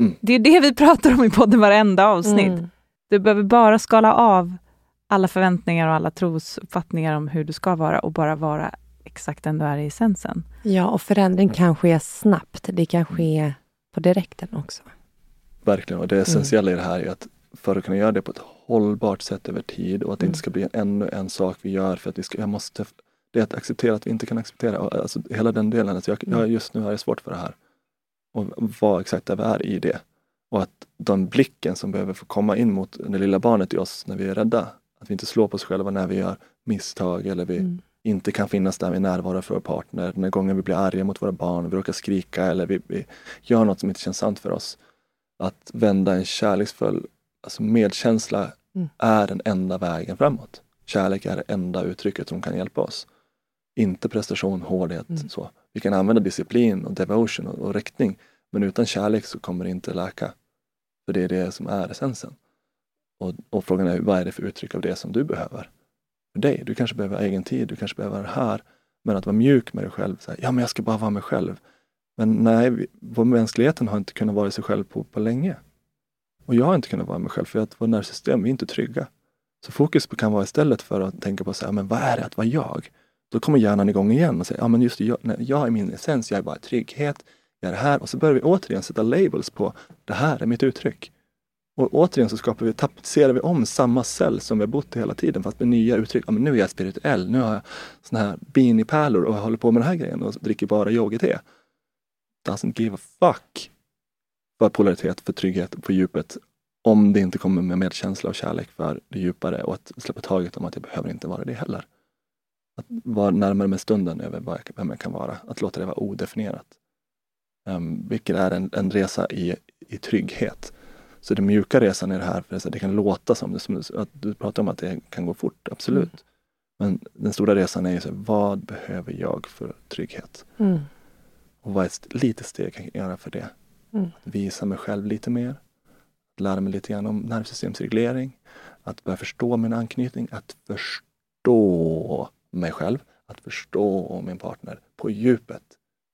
Mm. Det är det vi pratar om i podden varenda avsnitt. Mm. Du behöver bara skala av alla förväntningar och alla trosuppfattningar om hur du ska vara och bara vara exakt den du är i essensen. Ja, och förändring kan ske snabbt. Det kan ske på direkten också. Verkligen, och det essentiella i det här är att för att kunna göra det på ett hållbart sätt över tid och att det Mm. inte ska bli en, ännu en sak vi gör för att vi ska, jag måste, det är att acceptera att vi inte kan acceptera, alltså hela den delen, alltså jag, jag, just nu har jag svårt för det här. Och vara exakt vi är i det. Och att den blicken som behöver få komma in mot det lilla barnet i oss när vi är rädda. Att vi inte slår på oss själva när vi gör misstag eller vi Mm. inte kan finnas där med närvaro för vår partner. När gånger vi blir arga mot våra barn, vi råkar skrika eller vi, vi gör något som inte känns sant för oss. Att vända en kärleksfull alltså medkänsla Mm. är den enda vägen framåt. Kärlek är det enda uttrycket som kan hjälpa oss. Inte prestation, hårdhet. Mm. Så. Vi kan använda disciplin och devotion och, och riktning. Men utan kärlek så kommer det inte läka. För det är det som är essensen. Och, och frågan är, vad är det för uttryck av det som du behöver? För dig, du kanske behöver egen tid, du kanske behöver det här. Men att vara mjuk med dig själv. Så här, ja, men jag ska bara vara mig själv. Men nej, vi, vår mänskligheten har inte kunnat vara sig själv på, på länge. Och jag har inte kunnat vara mig själv för att vårt nervsystem, vi är inte trygga. Så fokus kan vara istället för att tänka på så här, men vad är det att vara jag? Då kommer hjärnan igång igen och säger, ja men just det, jag, nej, jag är min essens, jag är bara trygghet, jag är här. Och så börjar vi återigen sätta labels på, det här är mitt uttryck. Och återigen så skapar vi, tapetserar vi om samma cell som vi har bott i hela tiden fast med nya uttryck. Ja, men nu är jag spirituell, nu har jag såna här beanie-pärlor och jag håller på med den här grejen och dricker bara yogite. Doesn't give a fuck för polaritet, för trygghet, på djupet. Om det inte kommer med medkänsla och kärlek för det djupare och att släppa taget om att jag behöver inte vara det heller. Att vara närmare med stunden över vad jag, vem jag kan vara. Att låta det vara odefinierat. Um, vilket är en, en resa i, i trygghet. Så den mjuka resan är det här, för det kan låta som, det, som att du pratar om att det kan gå fort, absolut. Men den stora resan är ju så, vad behöver jag för trygghet? Mm. Och vad är ett litet steg jag kan göra för det? Mm. Att visa mig själv lite mer. Att lära mig lite grann om nervsystemsreglering. Att börja förstå min anknytning. Att förstå mig själv. Att förstå min partner på djupet.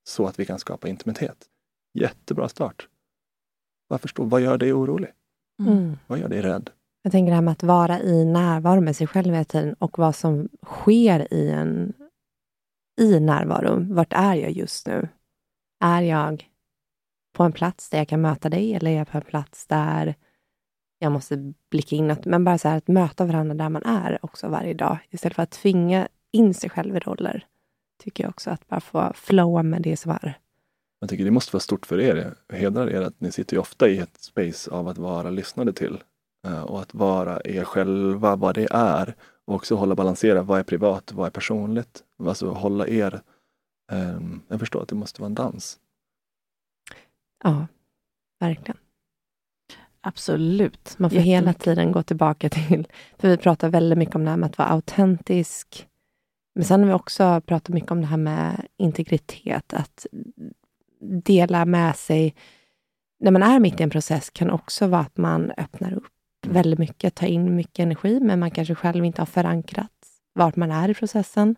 Så att vi kan skapa intimitet. Jättebra start. Vad, förstå, vad gör dig orolig? Mm. Vad gör dig rädd? Jag tänker det här med att vara i närvaro med sig själv hela tiden och vad som sker i en i närvaro. Vart är jag just nu? Är jag på en plats där jag kan möta dig eller är jag på en plats där jag måste blicka inåt? Men bara så här att möta varandra där man är också varje dag istället för att tvinga in sig själv i roller. Tycker jag också att bara få flowa med det som är. Jag tycker det måste vara stort för er. Jag hedrar er att ni sitter ju ofta i ett space av att vara lyssnade till. eh, Och att vara er själva, vad det är. Och också hålla balansera, vad är privat, vad är personligt? Alltså hålla er... ehm, jag förstår att det måste vara en dans. Ja, verkligen. Absolut. Man får hela tiden gå tillbaka till, för vi pratar väldigt mycket om det här med att vara autentisk. Men sen har vi också pratat mycket om det här med integritet, att dela med sig. När man är mitt i en process kan också vara att man öppnar upp väldigt mycket, tar in mycket energi, men man kanske själv inte har förankrat vart man är i processen.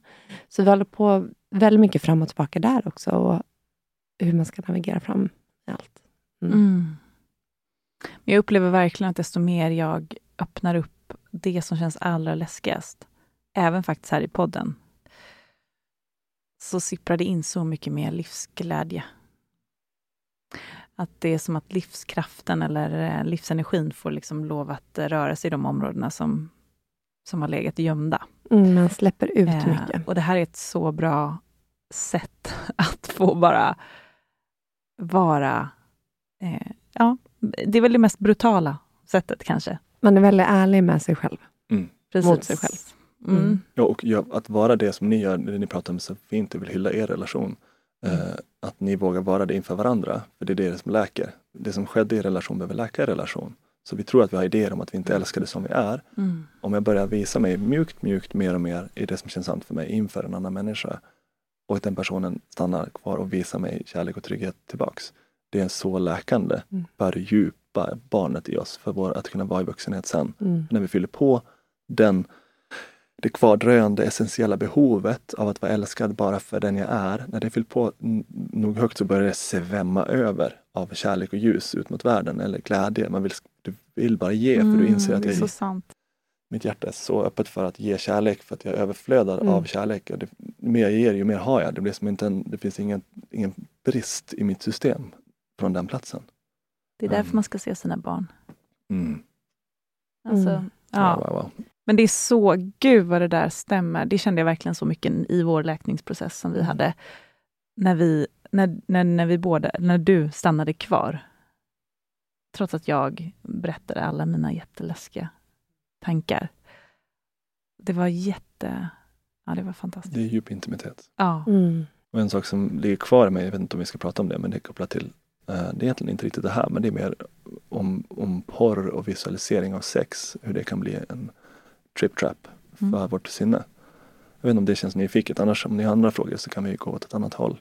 Så vi håller på väldigt mycket fram och tillbaka där också, och hur man ska navigera fram i allt. Mm. Mm. Jag upplever verkligen att desto mer jag öppnar upp det som känns allra läskigast, även faktiskt här i podden, så sipprar det in så mycket mer livsglädje. Att det är som att livskraften eller eh, livsenergin får liksom lov att eh, röra sig i de områdena som, som har legat gömda. Mm, man släpper ut Eh, mycket. Och det här är ett så bra sätt att få bara vara... Eh, ja, det är väl det mest brutala sättet kanske. Man är väldigt ärlig med sig själv. Precis. Mot sig själv. Mm. Mm. Ja, och att vara det som ni gör, det ni pratar om så fint, och vill hylla er relation. Eh, att ni vågar vara det inför varandra, för det är det som läker. Det som skedde i relation behöver läka i relation. Så vi tror att vi har idéer om att vi inte älskar det som vi är. Mm. Om jag börjar visa mig mjukt, mjukt mer och mer i det som känns sant för mig inför en annan människa och att den personen stannar kvar och visar mig kärlek och trygghet tillbaks. Det är så läkande Mm. för djupa barnet i oss, för vår, att kunna vara i vuxenhet sen. Mm. När vi fyller på den, det kvardröjande essentiella behovet av att vara älskad bara för den jag är. När det fyllt på nog högt så börjar det svämma över av kärlek och ljus ut mot världen eller glädje. Man vill, du vill bara ge för du inser att Mm, det är så sant. mitt hjärta är så öppet för att ge kärlek för att jag överflödar Mm. av kärlek. Och det, ju mer jag ger, ju mer har jag. Det, blir som inte en, det finns ingen, ingen brist i mitt system från den platsen. Det är därför Mm. man ska se sina barn. Mm. Alltså, Mm. ja. Wow, wow, wow. Men det är så, gud vad det där stämmer. Det kände jag verkligen så mycket i vår läkningsprocess som vi Mm. hade. När, vi, när, när, när, vi båda, när du stannade kvar. trots att jag berättade alla mina jätteläskiga tankar. Det var jätte... Ja, det var fantastiskt. Det är djup intimitet. Ja. Mm. Och en sak som ligger kvar i mig, jag vet inte om vi ska prata om det, men det är kopplat till, eh, det är egentligen inte riktigt det här, men det är mer om, om porr och visualisering av sex, hur det kan bli en trip trap för Mm. vårt sinne. Jag vet inte om det känns nyfiket, annars om ni har andra frågor så kan vi gå åt ett annat håll.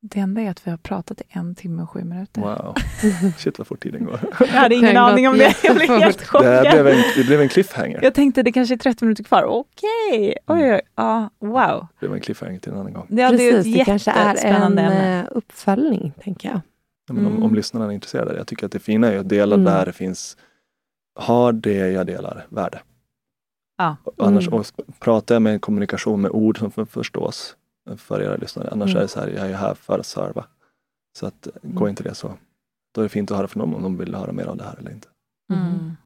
Det enda är att vi har pratat i en timme och sju minuter. Wow, shit vad fort tiden går. Jag hade ingen aning om det. Jag blev helt jättefort. Det chockad. blev en, det blev en cliffhanger. Jag tänkte det kanske är 30 minuter kvar. Okej, oj, oj, ja, wow. Det blev en cliffhanger till en annan gång. Ja, det är Precis, det kanske är en ämne. eh, uppföljning, tänker jag. Ja, men om, Mm. om lyssnarna är intresserade. Jag tycker att det fina är att dela Mm. där det finns, har det jag delar värde. Ja. Annars, Mm. och sp- pratar jag med kommunikation med ord som för- förstås för era lyssnare. Annars Mm. är det så här, jag är här för att serva. Så att gå Mm. inte det så. Då är det fint att höra från dem om de vill höra mer av det här eller inte. Mm.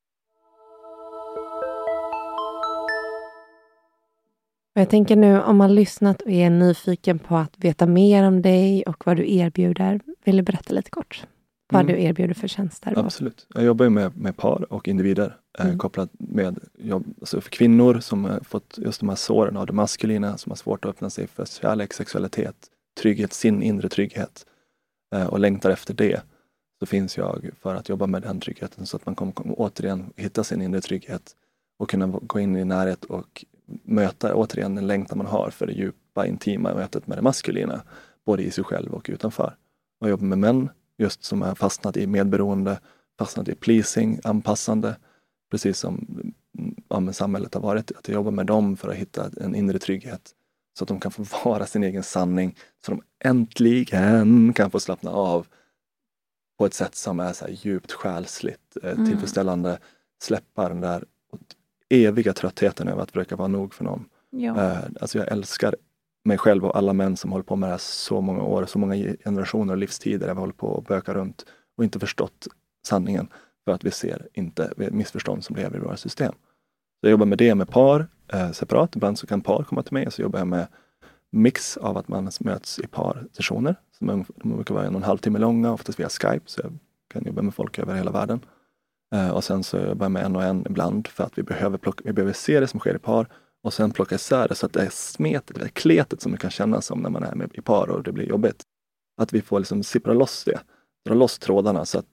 Och jag tänker nu, om man lyssnat och är nyfiken på att veta mer om dig och vad du erbjuder, vill du berätta lite kort? Vad Mm. du erbjuder för tjänster? Absolut. Jag jobbar ju med, med par och individer Mm. kopplat med jobb, alltså för kvinnor som har fått just de här såren av det maskulina, som har svårt att öppna sig för kärlek, sexualitet, trygghet, sin inre trygghet eh, och längtar efter det. Så finns jag för att jobba med den tryggheten så att man kommer, kommer återigen hitta sin inre trygghet och kunna gå in i närhet och möta återigen den längtan man har för det djupa, intima mötet med det maskulina, både i sig själv och utanför. Och jag jobbar med män just som har fastnat i medberoende, fastnat i pleasing, anpassande, precis som mm, ja, samhället har varit. Att jag jobbar med dem för att hitta en inre trygghet så att de kan få vara sin egen sanning, så de äntligen kan få slappna av på ett sätt som är så djupt själsligt eh, Mm. tillfredsställande. Släppa den där eviga tröttheten över att försöka vara nog för någon. Ja. Eh, alltså jag älskar mig själv och alla män som håller på med det här så många år, så många generationer och livstider där vi håller på och bökar runt och inte förstått sanningen för att vi ser inte missförstånd som lever i våra system. Så jag jobbar med det med par eh, separat. Ibland så kan par komma till mig och så jobbar jag med mix av att man möts i par sessioner. Som är, de brukar vara en och en halv timme långa, oftast via Skype, så jag kan jobba med folk över hela världen. Eh, och sen så jobbar jag med en och en ibland för att vi behöver, plocka, vi behöver se det som sker i par och sen plocka isär det så att det är smetet, det är kletet som det kan kännas som när man är med i par och det blir jobbigt. Att vi får liksom sippra loss det, dra loss trådarna så att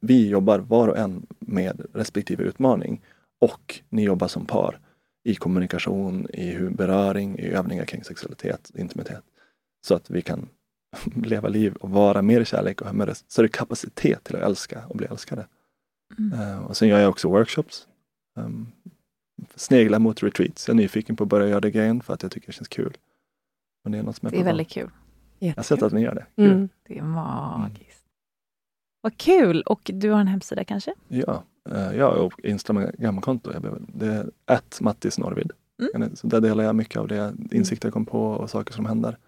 vi jobbar var och en med respektive utmaning och ni jobbar som par i kommunikation, i hur beröring, i övningar kring sexualitet, intimitet. Så att vi kan leva liv och vara mer i kärlek och ha mer större kapacitet till att älska och bli älskade. Mm. Eh, och sen gör jag också workshops. Um, sneglar mot retreats. Jag är nyfiken på att börja göra det grejen för att jag tycker det känns kul. Men det är något som är Det är väldigt kul. Jag har sett att ni gör det. Mm. Det är magiskt. Vad kul! Och du har en hemsida kanske? Ja, eh, ja, och Instagramkonto. Jag Det är att Mattis Norvid. Mm. Så där delar jag mycket av det insikter jag kom på och saker som händer.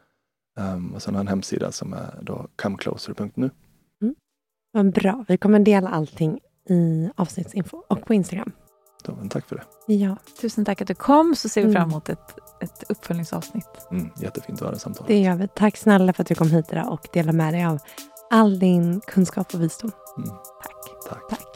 Um, och sen har jag en hemsida som är då comecloser.nu. Vad bra. Vi kommer dela allting i avsnittsinfo och på Instagram. Då, men tack för det. Ja, Tusen tack att du kom, så ser vi fram Mm. emot ett, ett uppföljningsavsnitt. Mm, jättefint att höra samtalet. det gör vi. Tack snälla för att du kom hit idag och delade med dig av all din kunskap och visdom. Mm, Tack. tack. Tack.